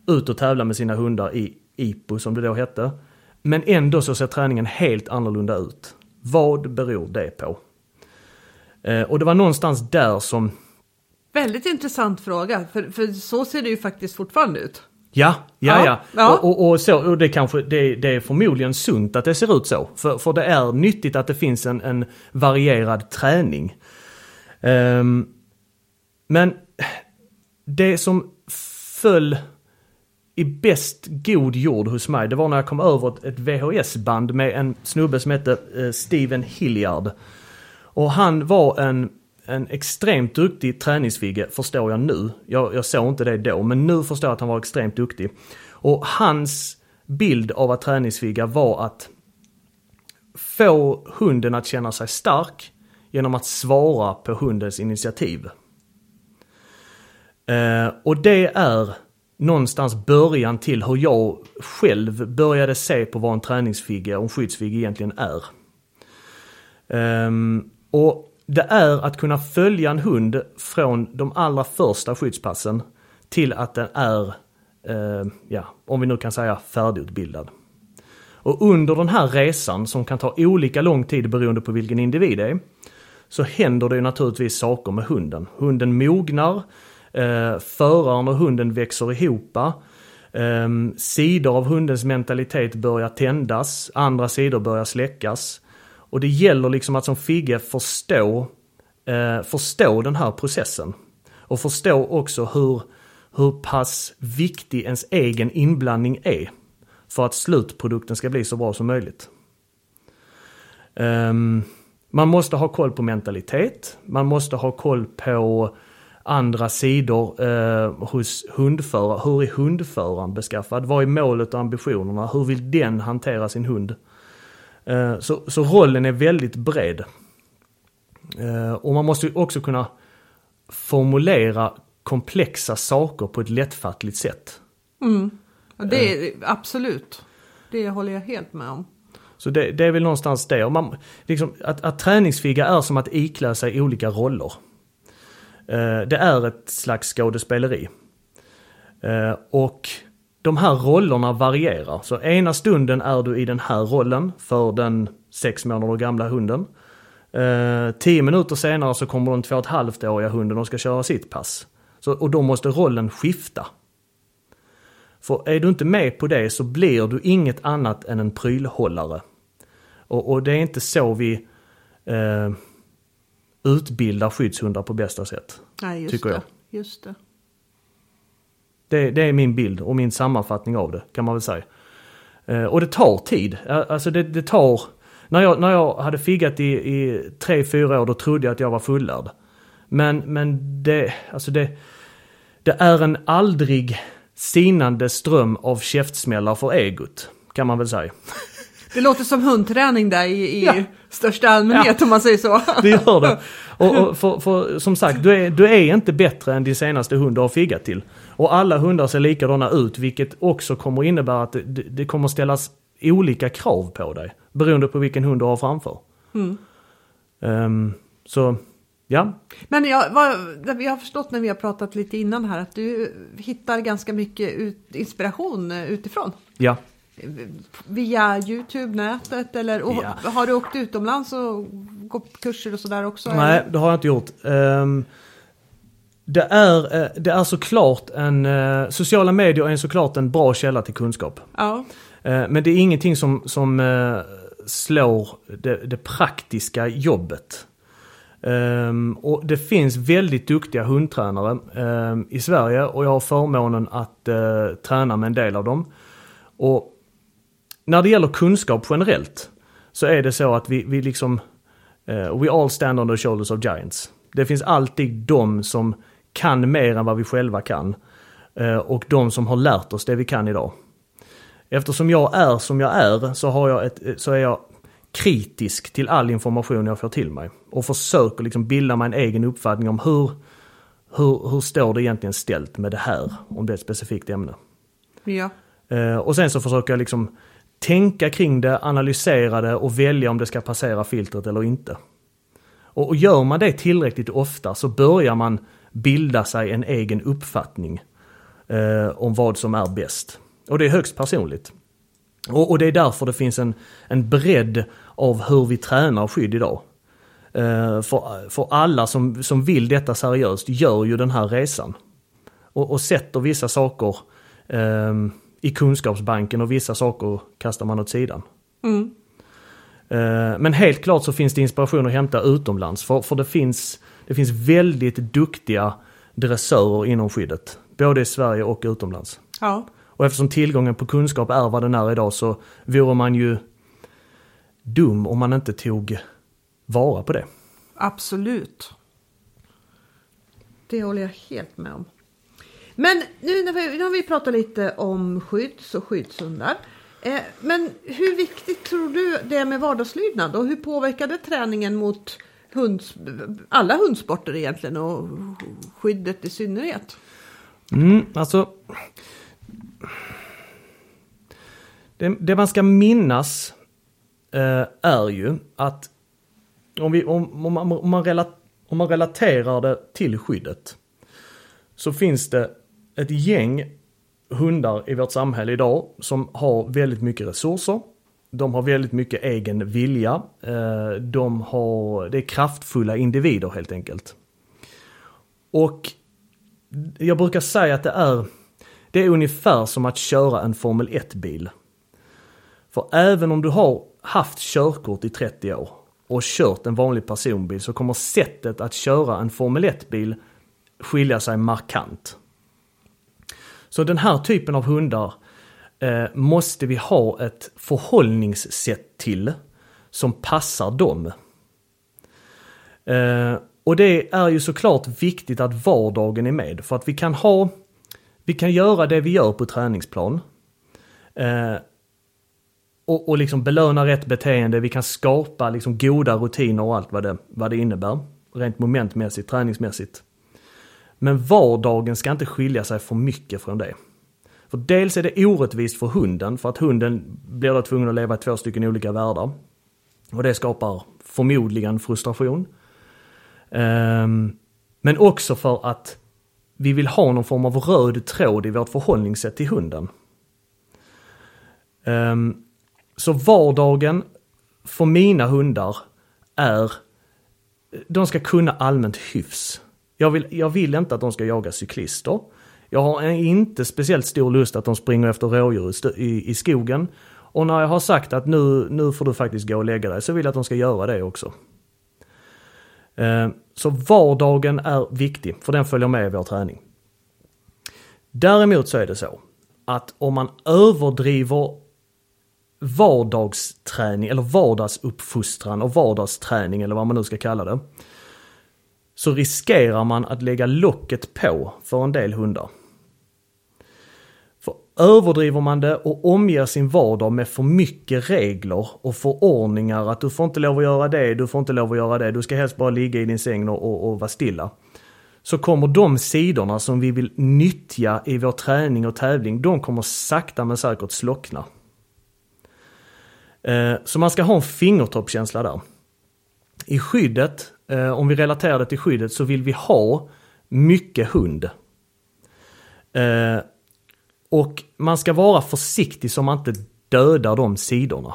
Ut och tävla med sina hundar i IPO som det då hette. Men ändå så ser träningen helt annorlunda ut. Vad beror det på? Eh, och det var någonstans där som Väldigt intressant fråga, för, för så ser det ju faktiskt fortfarande ut. Ja, ja, Ja, ja. Och, och, och, så, och det, kanske, det, det är förmodligen sunt att det ser ut så. För, för det är nyttigt att det finns en, en varierad träning. Ehm, men det som föll i bäst god jord hos mig, det var när jag kom över ett, VHS-band med en snubbe som hette eh, Steven Hilliard. Och han var en, en extremt duktig träningsfigge, förstår jag nu. Jag, jag såg inte det då, men nu förstår jag att han var extremt duktig. Och hans bild av att träningsfigga var att få hunden att känna sig stark genom att svara på hundens initiativ. Eh, och det är någonstans början till hur jag själv började se på vad en träningsfigge och en skyddsfigge egentligen är. Um, och det är att kunna följa en hund från de allra första skyddspassen till att den är, eh, ja, om vi nu kan säga färdigutbildad. Och under den här resan, som kan ta olika lång tid beroende på vilken individ det är, så händer det ju naturligtvis saker med hunden. Hunden mognar, eh, föraren och hunden växer ihop. Eh, sidor av hundens mentalitet börjar tändas, andra sidor börjar släckas. Och det gäller liksom att som Figge förstå, eh, förstå den här processen. Och förstå också hur, hur pass viktig ens egen inblandning är. För att slutprodukten ska bli så bra som möjligt. Ehm, man måste ha koll på mentalitet, man måste ha koll på andra sidor eh, hos hundförare. Hur är hundföraren beskaffad? Vad är målet och ambitionerna? Hur vill den hantera sin hund? Eh, så, så rollen är väldigt bred. Eh, och man måste också kunna formulera komplexa saker på ett lättfattligt sätt. Och det är absolut, det håller jag helt med om. Så det, det är väl någonstans det. Och man, liksom, att, att träningsfigga är som att iklä sig olika roller. Eh, det är ett slags skådespeleri. Eh, och de här rollerna varierar. Så ena stunden är du i den här rollen för den sex månader gamla hunden. Eh, tio minuter senare så kommer den två och ett halvt åriga hunden och ska köra sitt pass. Så, och då måste rollen skifta. För är du inte med på det så blir du inget annat än en prylhållare. Och, och det är inte så vi eh, utbildar skyddshundar på bästa sätt. Nej, Tycker det. jag. Just det. Det, det är min bild och min sammanfattning av det kan man väl säga. Eh, och det tar tid. Alltså det, det tar... När jag, när jag hade figgat i, i tre, fyra år då trodde jag att jag var fullärd. Men, men det, alltså det, det är en aldrig sinande ström av käftsmällar för egot. Kan man väl säga. Det låter som hundträning där i, i Ja. största allmänhet om man säger så. Det gör det. Och, och för, för, som sagt, du är, du är inte bättre än din senaste hund du har figgat till. Och alla hundar ser likadana ut, vilket också kommer innebära att det, det kommer ställas olika krav på dig. Beroende på vilken hund du har framför. Ehm, så, ja. Men jag, vad, vi har förstått när vi har pratat lite innan här att du hittar ganska mycket ut, inspiration eh, utifrån. Ja. Via Youtube, nätet eller och, Ja. har du åkt utomlands och gått kurser och sådär också? Nej, eller? det har jag inte gjort. Ehm, det, är, eh, det är såklart en... eh, sociala medier är såklart en bra källa till kunskap. Ja. Eh, Men det är ingenting som, som slår det, det praktiska jobbet. Ehm, och det finns väldigt duktiga hundtränare ehm, i Sverige och jag har förmånen att eh, träna med en del av dem. Och när det gäller kunskap generellt så är det så att vi, vi liksom eh, We all stand on the shoulders of giants. Det finns alltid de som kan mer än vad vi själva kan. eh, Och de som har lärt oss det vi kan idag. Eftersom jag är som jag är så, har jag ett, så är jag kritisk till all information jag får till mig. Och försöker liksom bilda mig en egen uppfattning om hur, hur, hur står det egentligen ställt med det här, om det är ett specifikt ämne. ja. Eh, och sen så försöker jag liksom tänka kring det, analysera det och välja om det ska passera filtret eller inte. Och, gör man det tillräckligt ofta så börjar man bilda sig en egen uppfattning eh, om vad som är bäst. Och det är högst personligt. Och, och det är därför det finns en, en bredd av hur vi tränar skydd idag. Eh, för, för alla som, som vill detta seriöst gör ju den här resan. Och, och sätter vissa saker eh, i kunskapsbanken och vissa saker kastar man åt sidan. Mm. Men helt klart så finns det inspiration att hämta utomlands. För, för det, finns, det finns väldigt duktiga dressörer inom skyddet. Både i Sverige och utomlands. Ja. Och eftersom tillgången på kunskap är vad den är idag så vore man ju dum om man inte tog vara på det. Absolut. Det håller jag helt med om. Men nu, när vi, nu har vi pratat lite om skydds och skyddshundar. Eh, men hur viktigt tror du det är med vardagslydnad och hur påverkar det träningen mot hunds, alla hundsporter egentligen och skyddet i synnerhet? Mm, alltså... Det, det man ska minnas eh, är ju att om, vi, om, om, man, om, man relat, om man relaterar det till skyddet så finns det ett gäng hundar i vårt samhälle idag som har väldigt mycket resurser. De har väldigt mycket egen vilja. Eh, de har, det är kraftfulla individer helt enkelt. Och jag brukar säga att det är, det är ungefär som att köra en Formel 1-bil. För även om du har haft körkort i 30 år och kört en vanlig personbil så kommer sättet att köra en Formel 1-bil skilja sig markant. Så den här typen av hundar eh, måste vi ha ett förhållningssätt till som passar dem. Eh, och det är ju såklart viktigt att vardagen är med för att vi kan ha, vi kan göra det vi gör på träningsplan. Eh, och, och liksom belöna rätt beteende, vi kan skapa liksom goda rutiner och allt vad det, vad det innebär. Rent momentmässigt, träningsmässigt. Men vardagen ska inte skilja sig för mycket från det. För dels är det orättvist för hunden, för att hunden blir då tvungen att leva i två stycken olika världar. Och det skapar förmodligen frustration. Ehm, men också för att vi vill ha någon form av röd tråd i vårt förhållningssätt till hunden. Ehm, så vardagen för mina hundar är, de ska kunna allmänt hyfs. Jag vill, jag vill inte att de ska jaga cyklister. Jag har inte speciellt stor lust att de springer efter rådjur i, i skogen. Och när jag har sagt att nu, nu får du faktiskt gå och lägga dig så vill jag att de ska göra det också. Eh, så vardagen är viktig, för den följer med i vår träning. Däremot så är det så att om man överdriver vardagsträning eller vardagsuppfostran och vardagsträning eller vad man nu ska kalla det. Så riskerar man att lägga locket på för en del hundar. För överdriver man det och omger sin vardag med för mycket regler och förordningar att du får inte lov att göra det, du får inte lov att göra det, du ska helst bara ligga i din säng och, och, vara stilla. Så kommer de sidorna som vi vill nyttja i vår träning och tävling, de kommer sakta men säkert slockna. Eh, så man ska ha en fingertoppskänsla där. I skyddet, eh, om vi relaterar det till skyddet, så vill vi ha mycket hund. Eh, och man ska vara försiktig så man inte dödar de sidorna.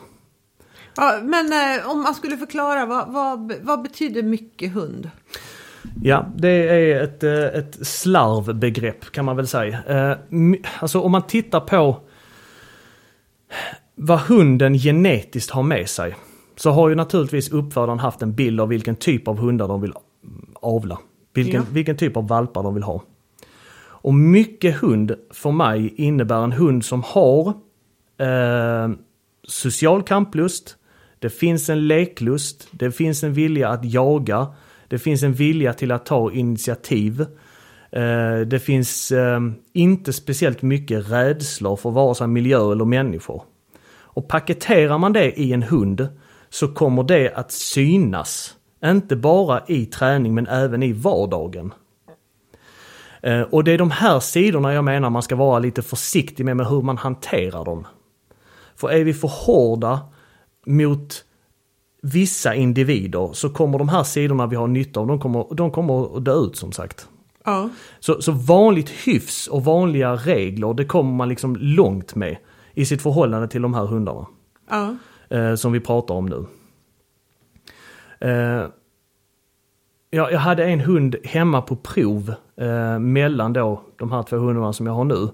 Ja, men om man skulle förklara, vad, vad, vad betyder mycket hund? Ja, det är ett, ett slarvbegrepp kan man väl säga. Alltså om man tittar på vad hunden genetiskt har med sig så har ju naturligtvis uppfödaren haft en bild av vilken typ av hundar de vill avla. Vilken, ja. vilken typ av valpar de vill ha. Och mycket hund för mig innebär en hund som har eh, social kamplust, det finns en leklust, det finns en vilja att jaga, det finns en vilja till att ta initiativ. Eh, det finns eh, inte speciellt mycket rädslor för vare sig miljö eller människor. Och paketerar man det i en hund så kommer det att synas. Inte bara i träning men även i vardagen. Eh, och det är de här sidorna jag menar man ska vara lite försiktig med, med hur man hanterar dem. För är vi för hårda mot vissa individer så kommer de här sidorna vi har nytta av, de kommer, de kommer att dö ut som sagt. Ja. Så, så vanligt hyfs och vanliga regler, det kommer man liksom långt med i sitt förhållande till de här hundarna. Ja. Eh, som vi pratar om nu. Eh, jag, jag hade en hund hemma på prov eh, mellan då de här två hundarna som jag har nu.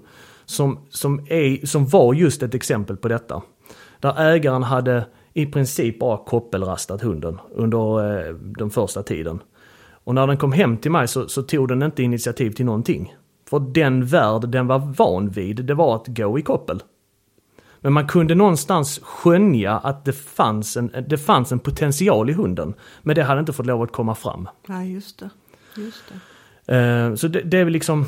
Som, som, är, som var just ett exempel på detta. Där ägaren hade i princip bara koppelrastat hunden under eh, den första tiden. Och när den kom hem till mig så, så tog den inte initiativ till någonting. För den värld den var van vid, det var att gå i koppel. Men man kunde någonstans skönja att det fanns, en, det fanns en potential i hunden. Men det hade inte fått lov att komma fram. Nej, just det. Just det. Eh, så det, det är väl liksom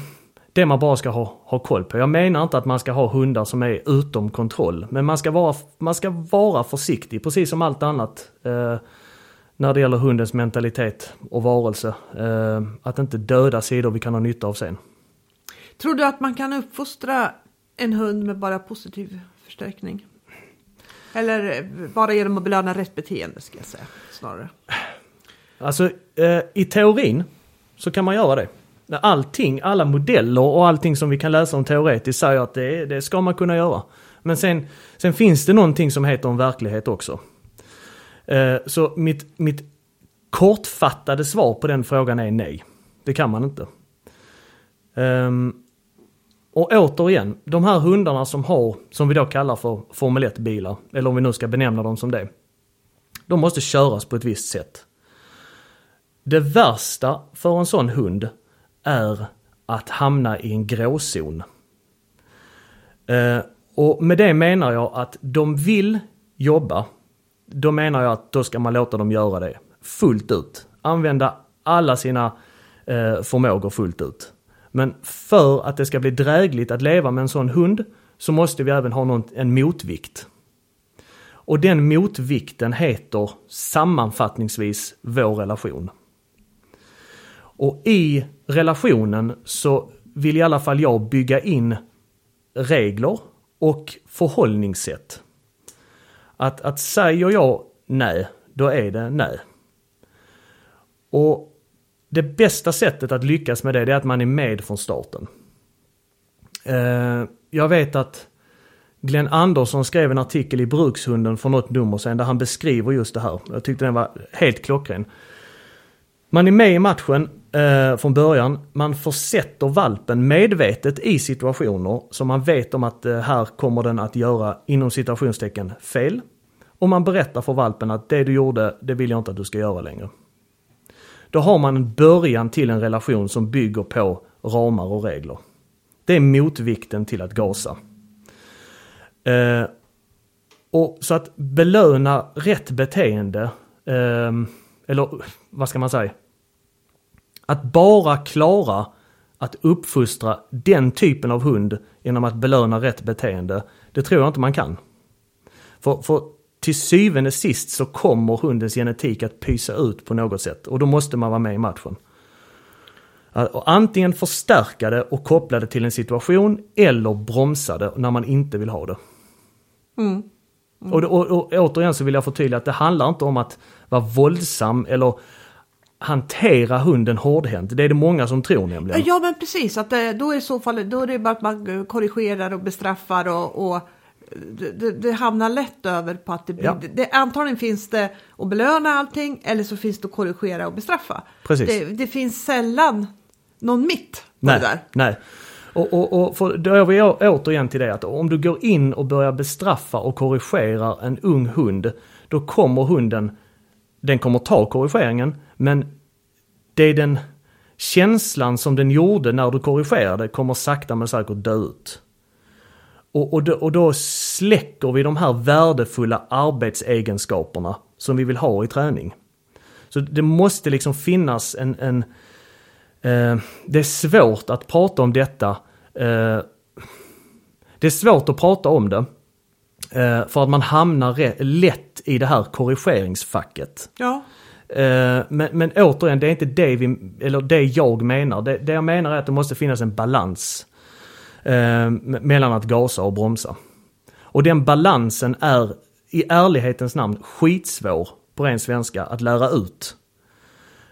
det man bara ska ha, ha koll på. Jag menar inte att man ska ha hundar som är utom kontroll. Men man ska vara, man ska vara försiktig, precis som allt annat. Eh, när det gäller hundens mentalitet och varelse. Eh, att inte döda sidor vi kan ha nytta av sen. Tror du att man kan uppfostra en hund med bara positiv förstärkning? Eller eh, bara genom att belöna rätt beteende ska jag säga snarare. Alltså eh, i teorin så kan man göra det. Allting, alla modeller och allting som vi kan läsa om teoretiskt säger att det, det ska man kunna göra. Men sen, sen finns det någonting som heter en verklighet också. Eh, så mitt, mitt kortfattade svar på den frågan är nej. Det kan man inte. Um, och återigen, de här hundarna som har, som vi då kallar för Formel 1-bilar, eller om vi nu ska benämna dem som det. De måste köras på ett visst sätt. Det värsta för en sån hund är att hamna i en gråzon. Eh, och med det menar jag att de vill jobba. Då menar jag att då ska man låta dem göra det fullt ut. Använda alla sina eh, förmågor fullt ut. Men för att det ska bli drägligt att leva med en sån hund så måste vi även ha någon, en motvikt. Och den motvikten heter sammanfattningsvis vår relation. Och i relationen så vill i alla fall jag bygga in regler och förhållningssätt. Att, att säger jag nej, då är det nej. Och det bästa sättet att lyckas med det, det är att man är med från starten. Eh, jag vet att Glenn Andersson skrev en artikel i Brukshunden för något nummer sedan där han beskriver just det här. Jag tyckte den var helt klockren. Man är med i matchen eh, från början. Man försätter valpen medvetet i situationer som man vet om att eh, här kommer den att göra inom citationstecken fel. Och man berättar för valpen att det du gjorde, det vill jag inte att du ska göra längre. Då har man en början till en relation som bygger på ramar och regler. Det är motvikten till att gasa. Eh, och Så att belöna rätt beteende, eh, eller vad ska man säga? Att bara klara att uppfostra den typen av hund genom att belöna rätt beteende, det tror jag inte man kan. För, för till syvende sist så kommer hundens genetik att pysa ut på något sätt och då måste man vara med i matchen. Och antingen förstärka det och koppla det till en situation eller bromsa det när man inte vill ha det. Mm. Mm. Och, och, och återigen så vill jag förtydliga att det handlar inte om att vara våldsam eller hantera hunden hårdhänt. Det är det många som tror nämligen. Ja men precis, att då är så fall då är det bara att man korrigerar och bestraffar och, och det, det, hamnar lätt över på att det blir, ja. det, antagligen finns det att belöna allting eller så finns det att korrigera och bestraffa. Precis. Det, det finns sällan någon mitt på nej, det där. Nej. Och, och, och för, då är vi återigen till det att om du går in och börjar bestraffa och korrigera en ung hund, då kommer hunden, den kommer ta korrigeringen, men det är den känslan som den gjorde när du korrigerade kommer sakta men säkert dö ut. Och, och, då, och då släcker vi de här värdefulla arbetsegenskaperna som vi vill ha i träning. Så det måste liksom finnas en... en eh, det är svårt att prata om detta. Eh, det är svårt att prata om det. Eh, för att man hamnar lätt i det här korrigeringsfacket. Ja. Eh, men, men återigen, det är inte det, vi, eller det jag menar. Det, det jag menar är att det måste finnas en balans eh, mellan att gasa och bromsa. Och den balansen är i ärlighetens namn skitsvår på ren svenska att lära ut.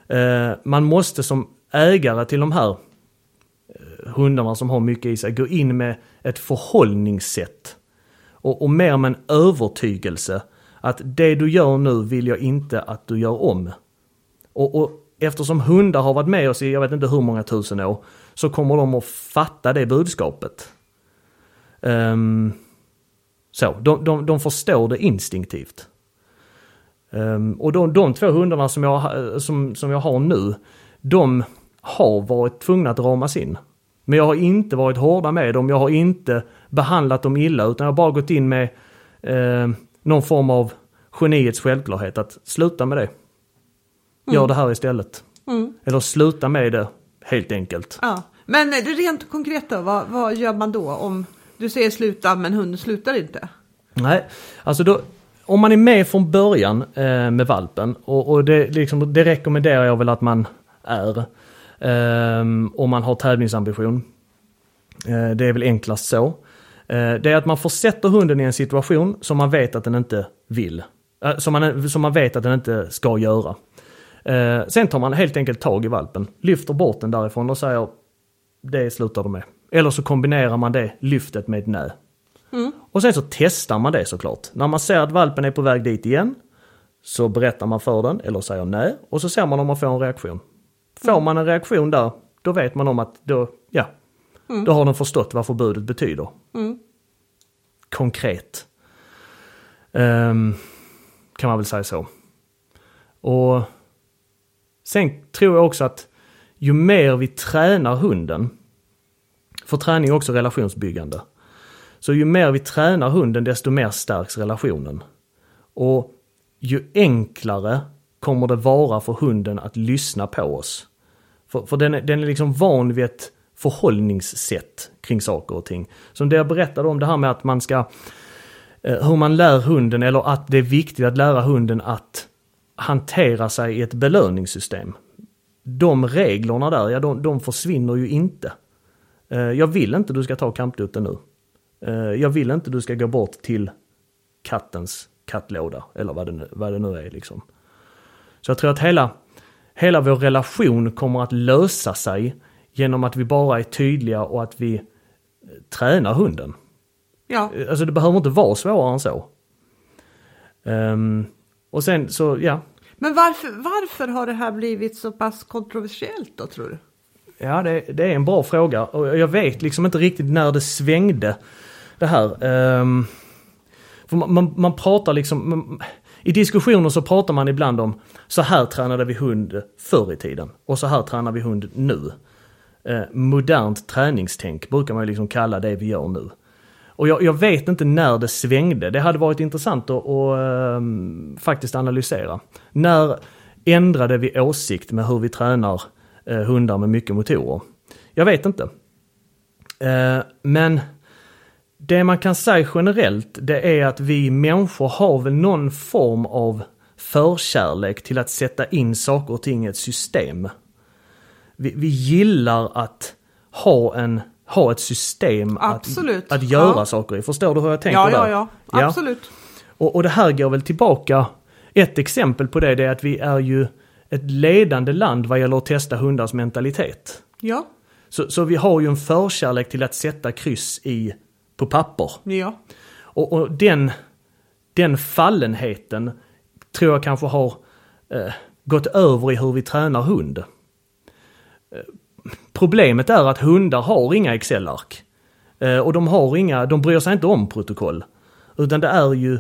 Eh, man måste som ägare till de här eh, hundarna som har mycket i sig gå in med ett förhållningssätt. Och, och mer med en övertygelse att det du gör nu vill jag inte att du gör om. Och, och eftersom hundar har varit med oss i jag vet inte hur många tusen år så kommer de att fatta det budskapet. Um, så, de, de, de förstår det instinktivt. Um, och de, de två hundarna som jag, som, som jag har nu, de har varit tvungna att ramas in. Men jag har inte varit hårda med dem, jag har inte behandlat dem illa utan jag har bara gått in med eh, någon form av geniets självklarhet att sluta med det. Gör mm. det här istället. Mm. Eller sluta med det helt enkelt. Ja. Men rent konkret då, vad, vad gör man då om du säger sluta men hunden slutar inte? Nej, alltså då, om man är med från början eh, med valpen och, och det, liksom, det rekommenderar jag väl att man är. Eh, om man har tävlingsambition. Eh, det är väl enklast så. Eh, det är att man försätter hunden i en situation som man vet att den inte vill. Eh, som man, som man vet att den inte ska göra. Eh, sen tar man helt enkelt tag i valpen, lyfter bort den därifrån och säger det slutar du med. Eller så kombinerar man det lyftet med ett nä. Mm. Och sen så testar man det såklart. När man ser att valpen är på väg dit igen så berättar man för den eller säger nej och så ser man om man får en reaktion. Får mm. man en reaktion där, då vet man om att då, ja, mm. då har den förstått vad förbudet betyder. Mm. Konkret. Um, kan man väl säga så. Och sen tror jag också att ju mer vi tränar hunden, för träning är också relationsbyggande. Så ju mer vi tränar hunden desto mer stärks relationen. Och ju enklare kommer det vara för hunden att lyssna på oss. För, för den, är, den är liksom van vid ett förhållningssätt kring saker och ting. Som det jag berättade om det här med att man ska, eh, hur man lär hunden eller att det är viktigt att lära hunden att hantera sig i ett belöningssystem. De reglerna där, ja de, de försvinner ju inte. Eh, jag vill inte du ska ta kampdutten nu. Eh, jag vill inte du ska gå bort till kattens kattlåda eller vad det nu, vad det nu är liksom. Så jag tror att hela, hela vår relation kommer att lösa sig genom att vi bara är tydliga och att vi tränar hunden. Ja. Alltså det behöver inte vara svårare än så. Um, och sen så, ja. Men varför, varför har det här blivit så pass kontroversiellt då tror du? Ja, det, det är en bra fråga och jag vet liksom inte riktigt när det svängde det här. Um, för man, man, man, pratar liksom, man, i diskussioner så pratar man ibland om så här tränade vi hund förr i tiden och så här tränar vi hund nu. Eh, modernt träningstänk brukar man ju liksom kalla det vi gör nu. Och jag, jag, vet inte när det svängde. Det hade varit intressant att, att um, faktiskt analysera. När ändrade vi åsikt med hur vi tränar uh, hundar med mycket motorer? Jag vet inte. Uh, men det man kan säga generellt det är att vi människor har väl någon form av förkärlek till att sätta in saker och ting i ett system. Vi, vi gillar att ha en ha ett system Absolut. att, att göra ja. saker i. Förstår du hur jag tänker ja, där? Ja, ja, absolut. Ja. Och, och det här går väl tillbaka, ett exempel på det, det är att vi är ju ett ledande land vad gäller att testa hundars mentalitet. Ja. Så, så vi har ju en förkärlek till att sätta kryss i, på papper. Ja. Och, och den, den fallenheten tror jag kanske har eh, gått över i hur vi tränar hund. Problemet är att hundar har inga Excel-ark. Eh, och de har inga, de bryr sig inte om protokoll. Utan det är ju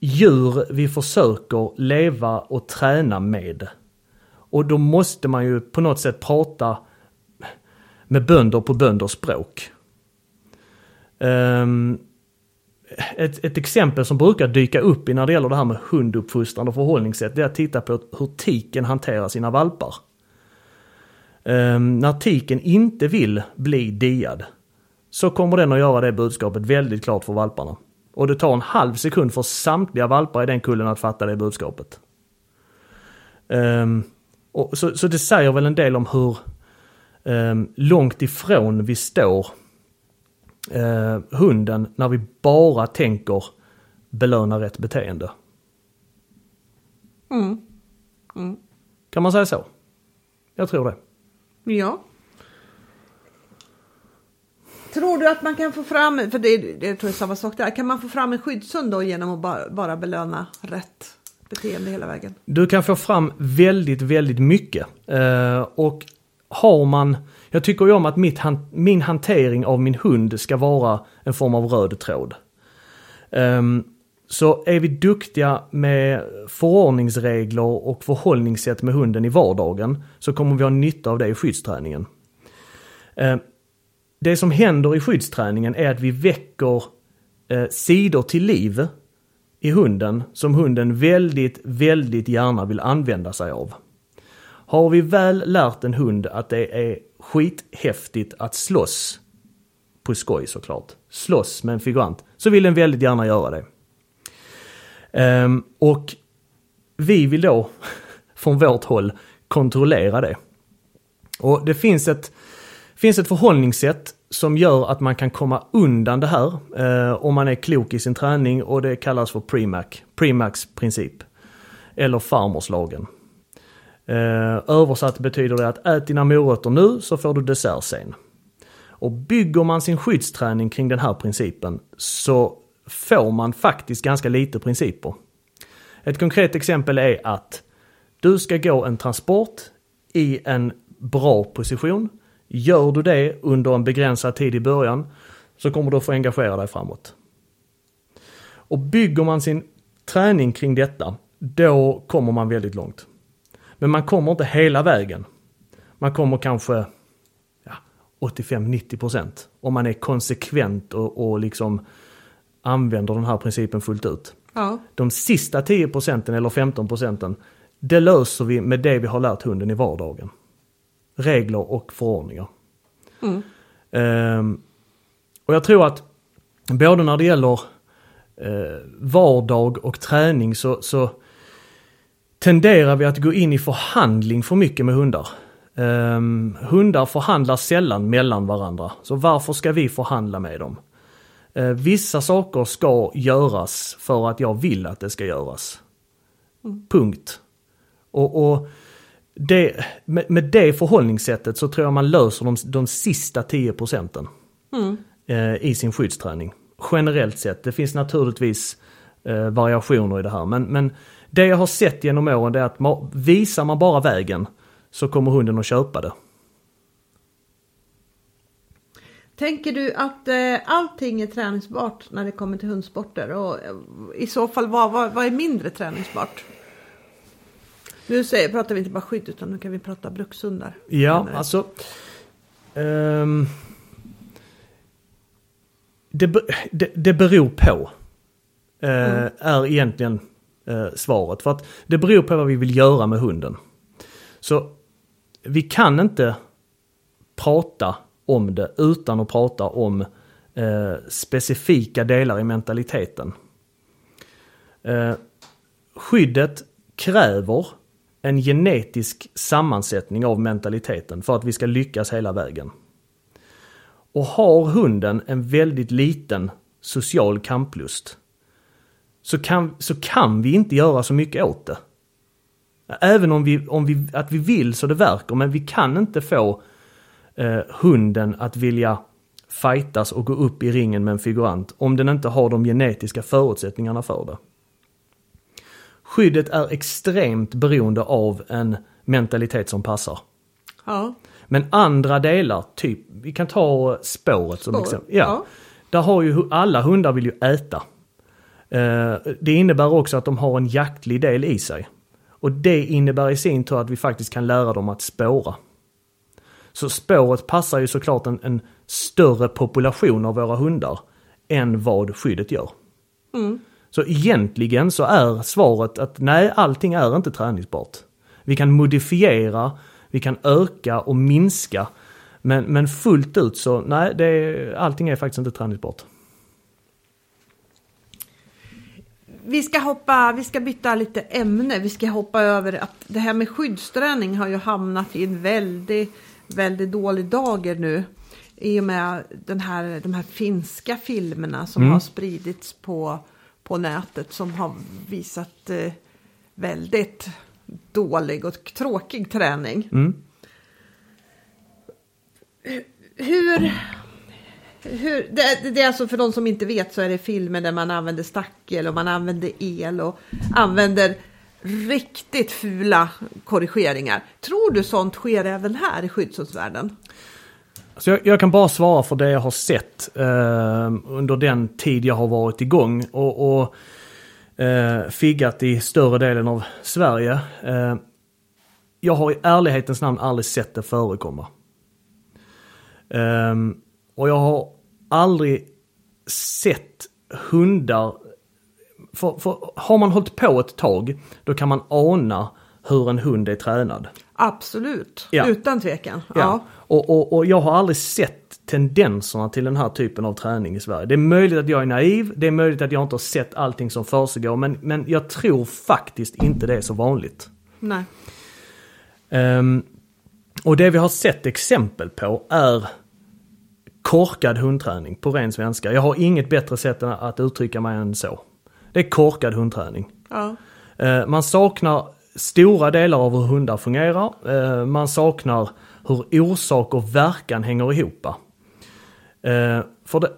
djur vi försöker leva och träna med. Och då måste man ju på något sätt prata med bönder på bönders språk. Um, ett, ett, exempel som brukar dyka upp i när det gäller det här med hunduppfostran och förhållningssätt, det är att titta på hur tiken hanterar sina valpar. Um, när tiken inte vill bli diad så kommer den att göra det budskapet väldigt klart för valparna. Och det tar en halv sekund för samtliga valpar i den kullen att fatta det budskapet. Um, och så, så, det säger väl en del om hur um, långt ifrån vi står uh, hunden när vi bara tänker belöna rätt beteende. Mm. Mm. Kan man säga så? Jag tror det. Ja. Tror du att man kan få fram, för det, det tror jag är samma sak där, kan man få fram en skyddshund då genom att bara, bara belöna rätt beteende hela vägen. Du kan få fram väldigt, väldigt mycket. Eh, och har man, jag tycker ju om att mitt, han- min hantering av min hund ska vara en form av röd tråd. Ehm, så är vi duktiga med förordningsregler och förhållningssätt med hunden i vardagen så kommer vi ha nytta av det i skyddsträningen. Eh, det som händer i skyddsträningen är att vi väcker eh, sidor till liv i hunden som hunden väldigt, väldigt gärna vill använda sig av. Har vi väl lärt en hund att det är skithäftigt att slåss, på skoj såklart, slåss med en figurant, så vill den väldigt gärna göra det. Um, och vi vill då från vårt håll kontrollera det. Och det finns ett, finns ett förhållningssätt som gör att man kan komma undan det här eh, om man är klok i sin träning och det kallas för Premac, Premacs princip. Eller Farmorslagen. Eh, översatt betyder det att ät dina morötter nu så får du dessert sen. Och bygger man sin skyddsträning kring den här principen så får man faktiskt ganska lite principer. Ett konkret exempel är att du ska gå en transport i en bra position. Gör du det under en begränsad tid i början så kommer du att få engagera dig framåt. Och bygger man sin träning kring detta, då kommer man väldigt långt. Men man kommer inte hela vägen. Man kommer kanske ja, 85-90% om man är konsekvent och, och liksom använder den här principen fullt ut. Ja. De sista 10 procenten eller 15 procenten, det löser vi med det vi har lärt hunden i vardagen. Regler och förordningar. Mm. Ehm, och jag tror att både när det gäller eh, vardag och träning så, så tenderar vi att gå in i förhandling för mycket med hundar. Ehm, hundar förhandlar sällan mellan varandra, så varför ska vi förhandla med dem? Eh, vissa saker ska göras för att jag vill att det ska göras. Punkt. Och, och det, med, med det förhållningssättet så tror jag man löser de, de sista 10 procenten Mm. eh, i sin skyddsträning. Generellt sett. Det finns naturligtvis eh, variationer i det här. Men, men det jag har sett genom åren är att ma- visar man bara vägen så kommer hunden att köpa det. Tänker du att eh, allting är träningsbart när det kommer till hundsporter? Och eh, i så fall, vad, vad, vad är mindre träningsbart? Nu säger, pratar vi inte bara skydd utan nu kan vi prata brukshundar. Ja, Men, eh, alltså. ehm, det, det, det beror på. eh, Mm. Är egentligen eh, svaret. För att det beror på vad vi vill göra med hunden. Så vi kan inte prata om det utan att prata om eh, specifika delar i mentaliteten. Eh, skyddet kräver en genetisk sammansättning av mentaliteten för att vi ska lyckas hela vägen. Och har hunden en väldigt liten social kamplust så kan, så kan vi inte göra så mycket åt det. Även om vi, om vi, att vi vill så det verkar, men vi kan inte få eh, hunden att vilja fightas och gå upp i ringen med en figurant om den inte har de genetiska förutsättningarna för det. Skyddet är extremt beroende av en mentalitet som passar. Ja, Men andra delar, typ, vi kan ta spåret som Spår, exempel. Ja. ja. Där har ju, alla hundar vill ju äta. Eh, det innebär också att de har en jaktlig del i sig. Och det innebär i sin tur att vi faktiskt kan lära dem att spåra. Så spåret passar ju såklart en, en större population av våra hundar än vad skyddet gör. Mm. Så egentligen så är svaret att nej, allting är inte träningsbart. Vi kan modifiera, vi kan öka och minska. Men, men fullt ut så nej, det är, allting är faktiskt inte träningsbart. Vi ska hoppa, vi ska byta lite ämne. Vi ska hoppa över att det här med skyddsträning har ju hamnat i en väldigt, väldigt dålig dager nu. I och med den här, de här finska filmerna som Mm. har spridits på, på nätet som har visat eh, väldigt dålig och tråkig träning. Mm. Hur... Hur, det, det är alltså för de som inte vet så är det filmer där man använder stackel och man använder el och använder riktigt fula korrigeringar. Tror du sånt sker även här i skyddsrumsvärlden? Så jag, jag, kan bara svara för det jag har sett eh, under den tid jag har varit igång och, och eh, figgat i större delen av Sverige. Eh, jag har i ärlighetens namn aldrig sett det förekomma. Eh, och jag har aldrig sett hundar, för, för har man hållit på ett tag, då kan man ana hur en hund är tränad. Absolut, ja. utan tvekan. Ja. ja. Och, och, och jag har aldrig sett tendenserna till den här typen av träning i Sverige. Det är möjligt att jag är naiv, det är möjligt att jag inte har sett allting som försiggår, men, men jag tror faktiskt inte det är så vanligt. Nej. Um, och det vi har sett exempel på är korkad hundträning på ren svenska. Jag har inget bättre sätt att uttrycka mig än så. Det är korkad hundträning. Ja. Uh, man saknar stora delar av hur hundar fungerar. Uh, man saknar hur orsak och verkan hänger ihop. Uh, för det,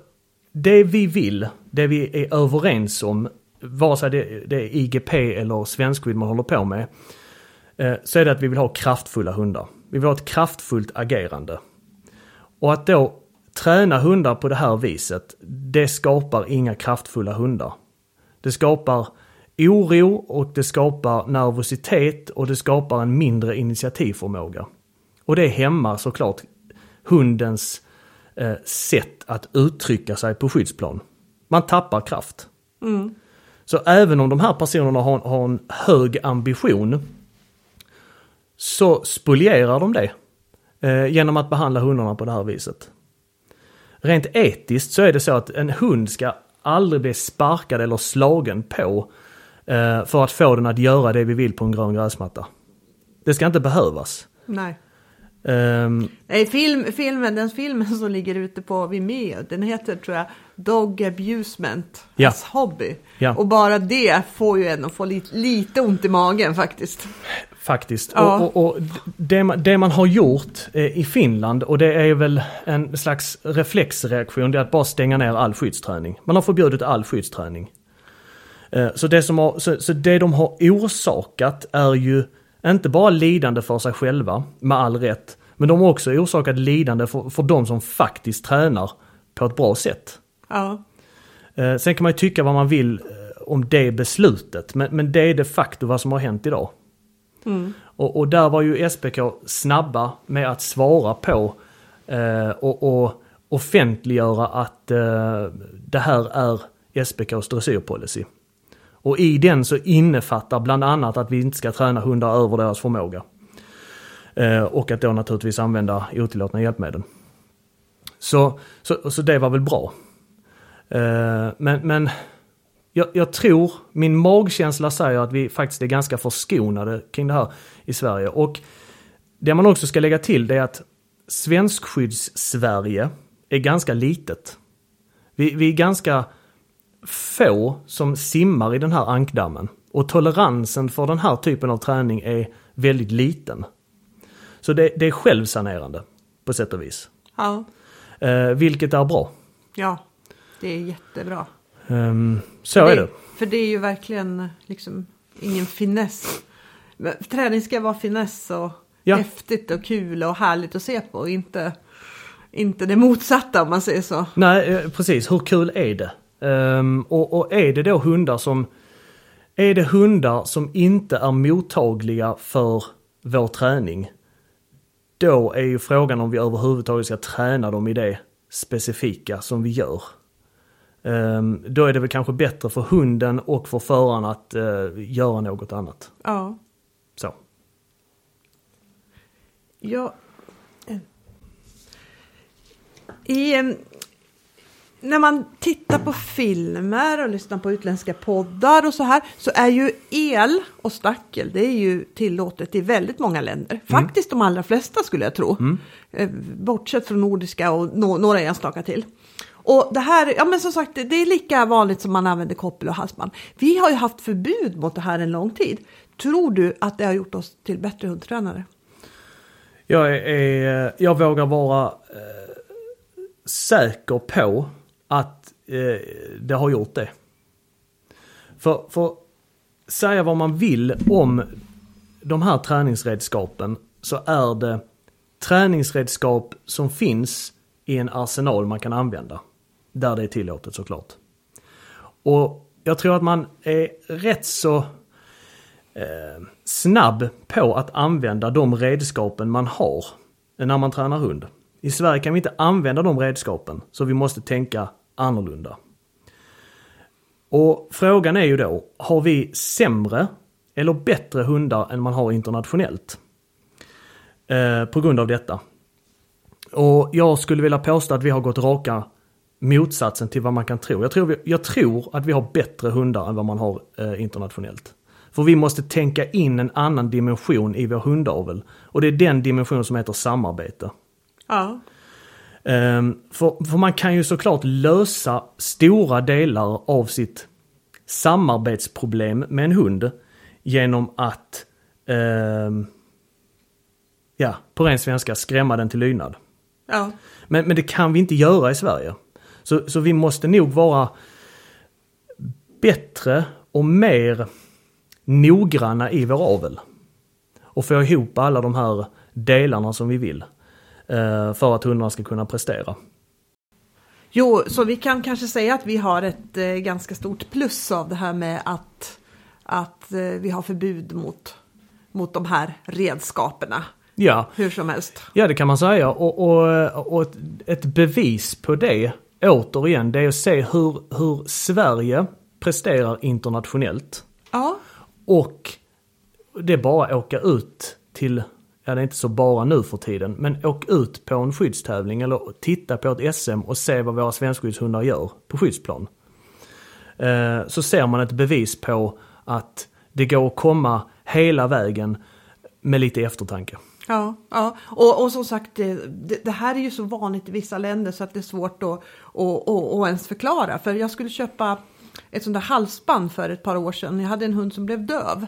det vi vill, det vi är överens om, vare sig det, det är IGP eller svenskskydd man håller på med, Eh, så är det att vi vill ha kraftfulla hundar. Vi vill ha ett kraftfullt agerande. Och att då träna hundar på det här viset, det skapar inga kraftfulla hundar. Det skapar oro och det skapar nervositet och det skapar en mindre initiativförmåga. Och det hämmar såklart hundens eh, sätt att uttrycka sig på skyddsplan. Man tappar kraft. Mm. Så även om de här personerna har, har en hög ambition så spolierar de det eh, genom att behandla hundarna på det här viset. Rent etiskt så är det så att en hund ska aldrig bli sparkad eller slagen på eh, för att få den att göra det vi vill på en grön gräsmatta. Det ska inte behövas. Nej. Um, Nej, film, filmen, den filmen som ligger ute på Vimeo, den heter tror jag Dog Abusement ja. as Hobby. Ja. Och bara det får ju en att få lite, lite ont i magen faktiskt. Faktiskt. Ja. Och, och, och det, man, det, man har gjort eh, i Finland och det är väl en slags reflexreaktion, det är att bara stänga ner all skyddsträning. Man har förbjudit all skyddsträning. Eh, så, det som har, så, så det de har orsakat är ju inte bara lidande för sig själva, med all rätt, men de har också orsakat lidande för, för de som faktiskt tränar på ett bra sätt. Ja. Eh, sen kan man ju tycka vad man vill om det beslutet, men, men det är de facto vad som har hänt idag. Mm. Och, och, där var ju SPK snabba med att svara på eh, och, och, offentliggöra att eh, det här är SPKs dressyrpolicy. Och i den så innefattar bland annat att vi inte ska träna hundar över deras förmåga. Eh, och att då naturligtvis använda otillåtna hjälpmedel. Så, så, så det var väl bra. Eh, men, men jag, jag, tror, min magkänsla säger att vi faktiskt är ganska förskonade kring det här i Sverige. Och det man också ska lägga till det är att Svenskskydds-Sverige är ganska litet. Vi, vi är ganska få som simmar i den här ankdammen. Och toleransen för den här typen av träning är väldigt liten. Så det, det är självsanerande på sätt och vis. Ja. Eh, vilket är bra. Ja, det är jättebra. Um, så det, är det. För det är ju verkligen liksom ingen finess. Träning ska vara finess och ja. häftigt och kul och härligt att se på. Inte, inte det motsatta om man säger så. Nej, eh, precis. Hur kul är det? Um, och, och är det då hundar som är det hundar som inte är mottagliga för vår träning, då är ju frågan om vi överhuvudtaget ska träna dem i det specifika som vi gör. Um, då är det väl kanske bättre för hunden och för föraren att uh, göra något annat. Ja. Så. Ja. I, när man tittar på filmer och lyssnar på utländska poddar och så här så är ju el och stackel det är ju tillåtet i väldigt många länder. Mm. Faktiskt de allra flesta skulle jag tro. Mm. Eh, bortsett från nordiska och no några enstaka till. Och det här, ja men som sagt, det är lika vanligt som man använder koppel och halsband. Vi har ju haft förbud mot det här en lång tid. Tror du att det har gjort oss till bättre hundtränare? Jag, är, jag vågar vara eh, säker på att eh, det har gjort det. För, för säga vad man vill om de här träningsredskapen så är det träningsredskap som finns i en arsenal man kan använda. Där det är tillåtet såklart. Och jag tror att man är rätt så eh, snabb på att använda de redskapen man har när man tränar hund. I Sverige kan vi inte använda de redskapen, så vi måste tänka annorlunda. Och frågan är ju då, har vi sämre eller bättre hundar än man har internationellt? Eh, på grund av detta. Och jag skulle vilja påstå att vi har gått raka motsatsen till vad man kan tro. Jag tror, vi, jag tror att vi har bättre hundar än vad man har eh, internationellt. För vi måste tänka in en annan dimension i vår hundavel. Och det är den dimension som heter samarbete. Ja. Um, för, för man kan ju såklart lösa stora delar av sitt samarbetsproblem med en hund genom att, um, ja, på ren svenska skrämma den till lydnad. Ja. Men, men det kan vi inte göra i Sverige. Så, så vi måste nog vara bättre och mer noggranna i vår avel. Och få ihop alla de här delarna som vi vill. Eh, för att hundarna ska kunna prestera. Jo, så vi kan kanske säga att vi har ett eh, ganska stort plus av det här med att, att eh, vi har förbud mot, mot de här redskaperna. Ja. Hur som helst. Ja, det kan man säga. Och, och, och ett bevis på det, återigen, det är att se hur, hur Sverige presterar internationellt. Ja. Och det är bara att åka ut till, ja det är inte så bara nu för tiden, men åk ut på en skyddstävling eller titta på ett SM och se vad våra svenskskyddshundar gör på skyddsplan. Eh, så ser man ett bevis på att det går att komma hela vägen med lite eftertanke. Ja, ja. Och, och som sagt, det, det, här är ju så vanligt i vissa länder så att det är svårt att, att, att, att ens förklara. För jag skulle köpa ett sånt där halsband för ett par år sedan. Jag hade en hund som blev döv.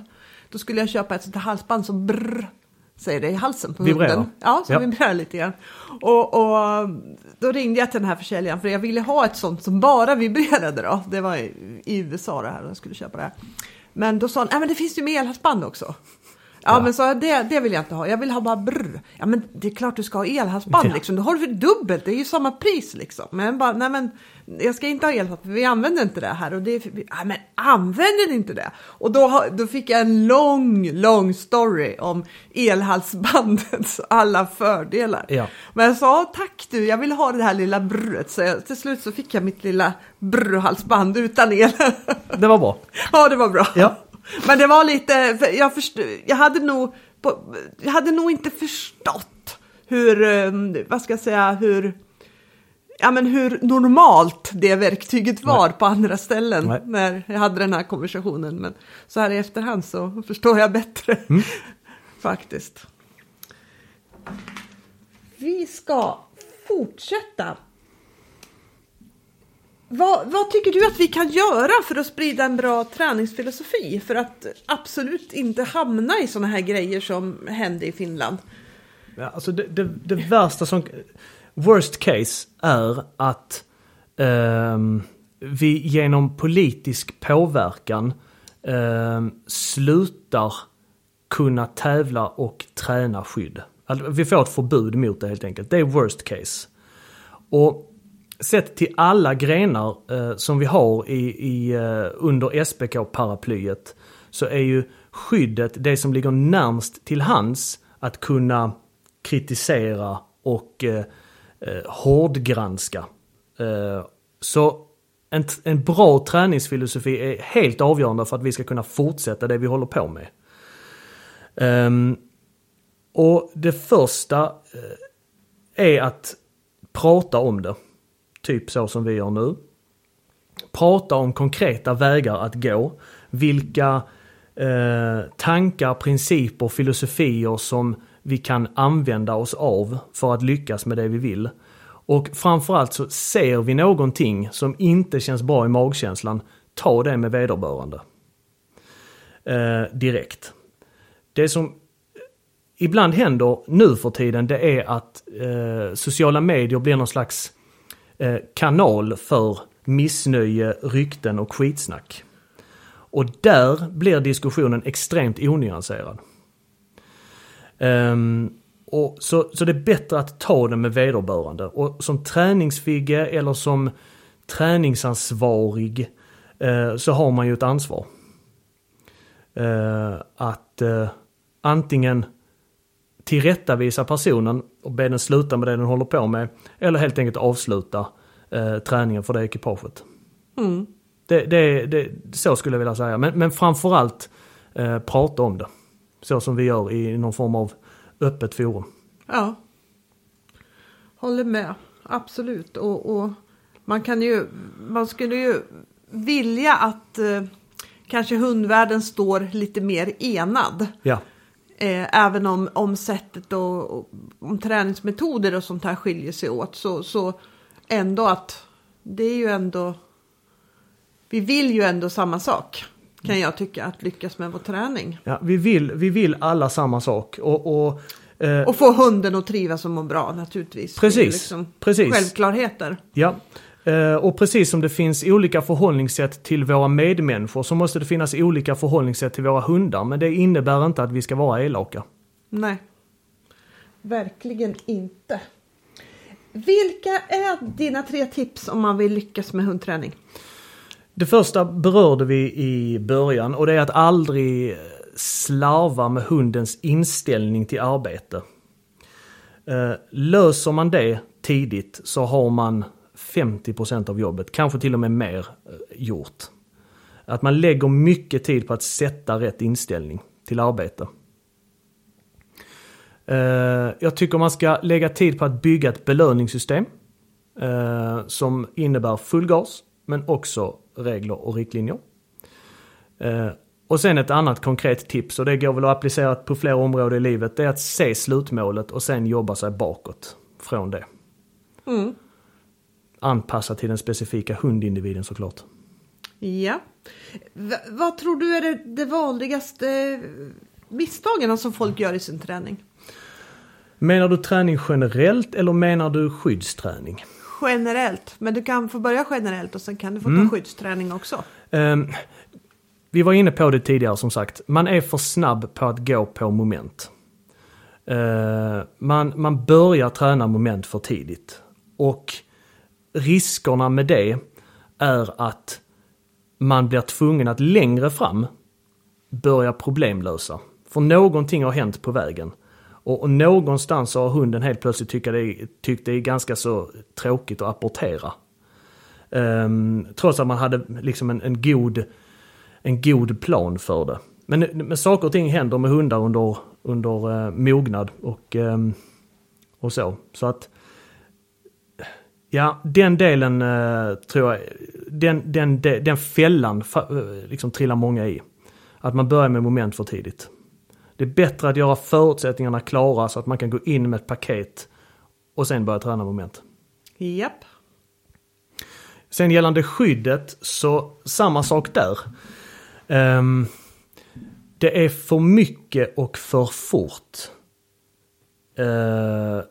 Då skulle jag köpa ett sånt där halsband som brr, säger det i halsen på Vibrerar. hunden. Ja, som Ja. vibrerar lite grann. Och, och då ringde jag till den här försäljaren för jag ville ha ett sånt som bara vibrerade då. Det var i, i USA det här, jag skulle köpa det här. Men då sa han, nej men det finns ju med elhalsband också. Ja, men så det, det vill jag inte ha. Jag vill ha bara brr. Ja men det är klart du ska ha elhalsband Ja. liksom. Då har du för dubbelt. Det är ju samma pris liksom. Men bara, nej men jag ska inte ha elhalsband vi använder inte det här. Och det är ja, men använder ni inte det? Och då, då fick jag en lång, lång story om elhalsbandets alla fördelar. Ja. Men jag sa tack du, jag vill ha det här lilla brret. Så jag, till slut så fick jag mitt lilla brrhalsband utan el. Det var bra. Ja, det var bra. Ja. Men det var lite, för jag, först, jag, hade nog, jag hade nog inte förstått hur, eh, vad ska jag säga, hur, ja, men hur normalt det verktyget var på andra ställen Nej. när jag hade den här konversationen. Men så här i efterhand så förstår jag bättre Mm. faktiskt. Vi ska fortsätta vad, vad tycker du att vi kan göra för att sprida en bra träningsfilosofi? För att absolut inte hamna i sådana här grejer som hände i Finland. Ja, alltså det, det, det värsta som... Worst case är att eh, vi genom politisk påverkan eh, slutar kunna tävla och träna skydd. Alltså, vi får ett förbud mot det helt enkelt. Det är worst case. Och sett till alla grenar eh, som vi har i, i, eh, under SPK-paraplyet så är ju skyddet det som ligger närmst till hands att kunna kritisera och eh, eh, hårdgranska. Eh, så en, en bra träningsfilosofi är helt avgörande för att vi ska kunna fortsätta det vi håller på med. Um, och det första eh, är att prata om det. Typ så som vi gör nu. Prata om konkreta vägar att gå. Vilka eh, tankar, principer, filosofier som vi kan använda oss av för att lyckas med det vi vill. Och framförallt så ser vi någonting som inte känns bra i magkänslan, ta det med vederbörande. Eh, direkt. Det som ibland händer nu för tiden det är att eh, sociala medier blir någon slags eh, Eh, kanal för missnöje, rykten och skitsnack. Och där blir diskussionen extremt onyanserad. Um, och så, så det är bättre att ta det med vederbörande. Och som träningsfigge eller som träningsansvarig uh, så har man ju ett ansvar. Uh, att uh, antingen tillrättavisa personen och be den sluta med det den håller på med. Eller helt enkelt avsluta eh, träningen för det ekipaget. Mm. Det, det, det, så skulle jag vilja säga. Men, men framförallt eh, prata om det. Så som vi gör i någon form av öppet forum. Ja. Håller med. Absolut. Och, och man kan ju, man skulle ju vilja att eh, kanske hundvärlden står lite mer enad. Ja. Eh, även om, om sättet och, och om träningsmetoder och sånt här skiljer sig åt så, så ändå att det är ju ändå vi vill ju ändå samma sak kan jag tycka att lyckas med vår träning. Ja, vi, vill, vi vill alla samma sak. Och, och, eh, och få hunden att trivas och må bra naturligtvis. Precis. Liksom precis. Självklarheter. Ja. Eh, och precis som det finns olika förhållningssätt till våra medmänniskor så måste det finnas olika förhållningssätt till våra hundar. Men det innebär inte att vi ska vara elaka. Nej, verkligen inte. Vilka är dina tre tips om man vill lyckas med hundträning? Det första berörde vi i början och det är att aldrig slarva med hundens inställning till arbete. Eh, löser man det tidigt så har man 50% av jobbet, kanske till och med mer, eh, gjort. Att man lägger mycket tid på att sätta rätt inställning till arbete. Eh, jag tycker man ska lägga tid på att bygga ett belöningssystem eh, som innebär full gas men också regler och riktlinjer. Och sen ett annat konkret tips och det går väl att applicera på fler områden i livet. Det är att se slutmålet och sen jobba sig bakåt från det. Mm. Anpassa till den specifika hundindividen såklart. Ja. V vad tror du är det, det vanligaste misstagen som folk gör i sin träning? Menar du träning generellt eller menar du skyddsträning? generellt. Men du kan få börja generellt och sen kan du få mm. ta skyddsträning också. Um, vi var inne på det tidigare som sagt. Man är för snabb på att gå på moment. Uh, man, man börjar träna moment för tidigt. Och riskerna med det är att man blir tvungen att längre fram börja problemlösa. För någonting har hänt på vägen. Och, och någonstans har hunden helt plötsligt tyckt det, tyckt det är ganska så tråkigt att apportera. Um, ehm, trots att man hade liksom en, en, god, en god plan för det. Men, men saker och ting händer med hundar under, under uh, mognad och, um, och så. Så att Ja, den delen uh, tror jag, den, den, den, den fällan uh, liksom trillar många i. Att man börjar med moment för tidigt. Det är bättre att göra förutsättningarna klara så att man kan gå in med ett paket och sen börja träna moment. Japp. Sen gällande skyddet så samma sak där. Um, det är för mycket och för fort. Uh,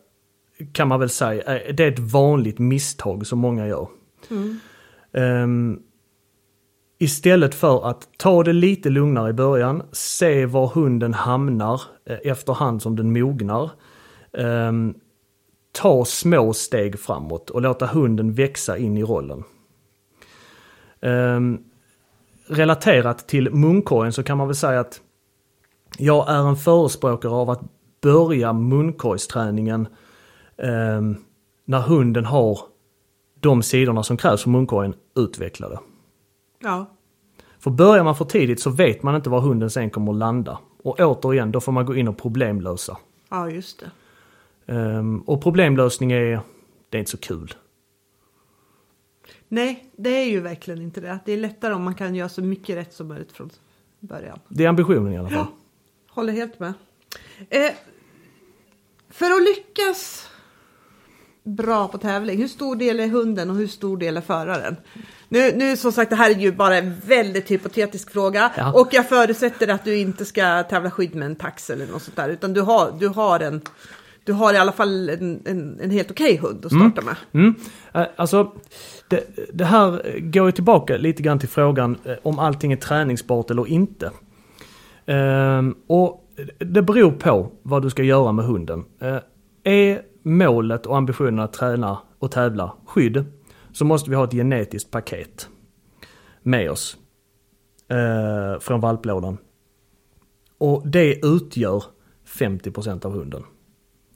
kan man väl säga. Eh, det är ett vanligt misstag som många gör. Mm. Um, Istället för att ta det lite lugnare i början, se var hunden hamnar eh, efterhand som den mognar. Um, ta små steg framåt och låta hunden växa in i rollen. Um, relaterat till munkorgen så kan man väl säga att jag är en förespråkare av att börja munkorgsträningen um, när hunden har de sidorna som krävs för munkorgen utvecklade. Ja. För börjar man för tidigt så vet man inte var hunden sen kommer att landa. Och återigen, då får man gå in och problemlösa. Ja, just det. Um, och problemlösning är, det är inte så kul. Nej, det är ju verkligen inte det. Det är lättare om man kan göra så mycket rätt som möjligt från början. Det är ambitionen i alla fall. Ja, håller helt med. Eh, för att lyckas bra på tävling, hur stor del är hunden och hur stor del är föraren? Nu, nu som sagt, det här är ju bara en väldigt hypotetisk fråga ja. och jag förutsätter att du inte ska tävla skydd med en tax eller något sånt där, utan du har, du har en du har i alla fall en, en, en helt okej hund att starta med. Mm. Eh, Alltså, det, det här går ju tillbaka lite grann till frågan eh, om allting är träningsbart eller inte. Ehm, och det beror på vad du ska göra med hunden. Eh, är målet och ambitionen att träna och tävla skydd så måste vi ha ett genetiskt paket med oss eh, från valplådan. Och det utgör 50% av hunden.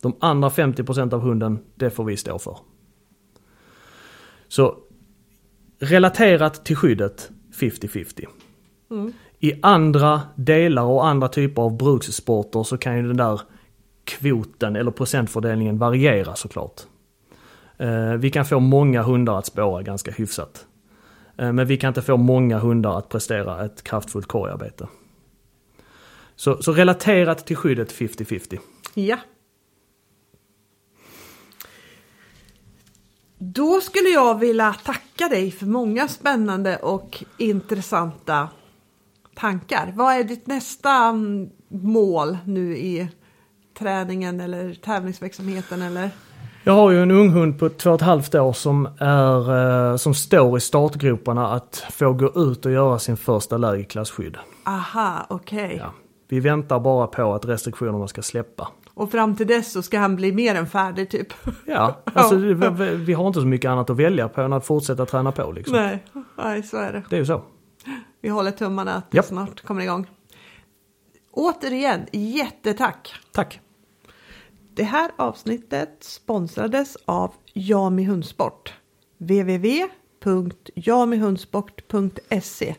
De andra 50% av hunden, det får vi stå för. Så relaterat till skyddet 50-50. I andra delar och andra typer av brukssporter så kan ju den där kvoten eller procentfördelningen varierar såklart. Eh, vi kan få många hundar att spåra ganska hyfsat. Eh, men vi kan inte få många hundar att prestera ett kraftfullt korgarbete. Så, så relaterat till skyddet 50-50. Ja. Då skulle jag vilja tacka dig för många spännande och intressanta tankar. Vad är ditt nästa mm, mål nu i träningen eller tävlingsverksamheten eller? Jag har ju en ung hund på två och ett halvt år som, är, eh, som står i startgroparna att få gå ut och göra sin första lägerklassskydd. Aha, okej. Ja. Vi väntar bara på att restriktionerna ska släppa. Och fram till dess så ska han bli mer än färdig typ. Ja, alltså vi, vi- har inte så mycket annat att välja på än att fortsätta träna på liksom. Nej, nej, så är det. Det är ju så. Vi håller tummarna att det Japp. snart kommer igång. Återigen, jättetack! Tack. Det här avsnittet sponsrades av Jami Hundsport. www.jamihundsport.se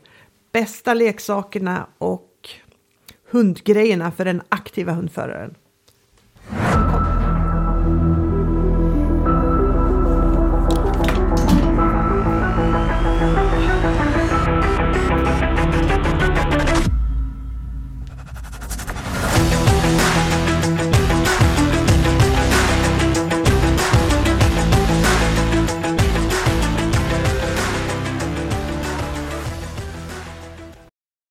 Bästa leksakerna och hundgrejerna för den aktiva hundföraren.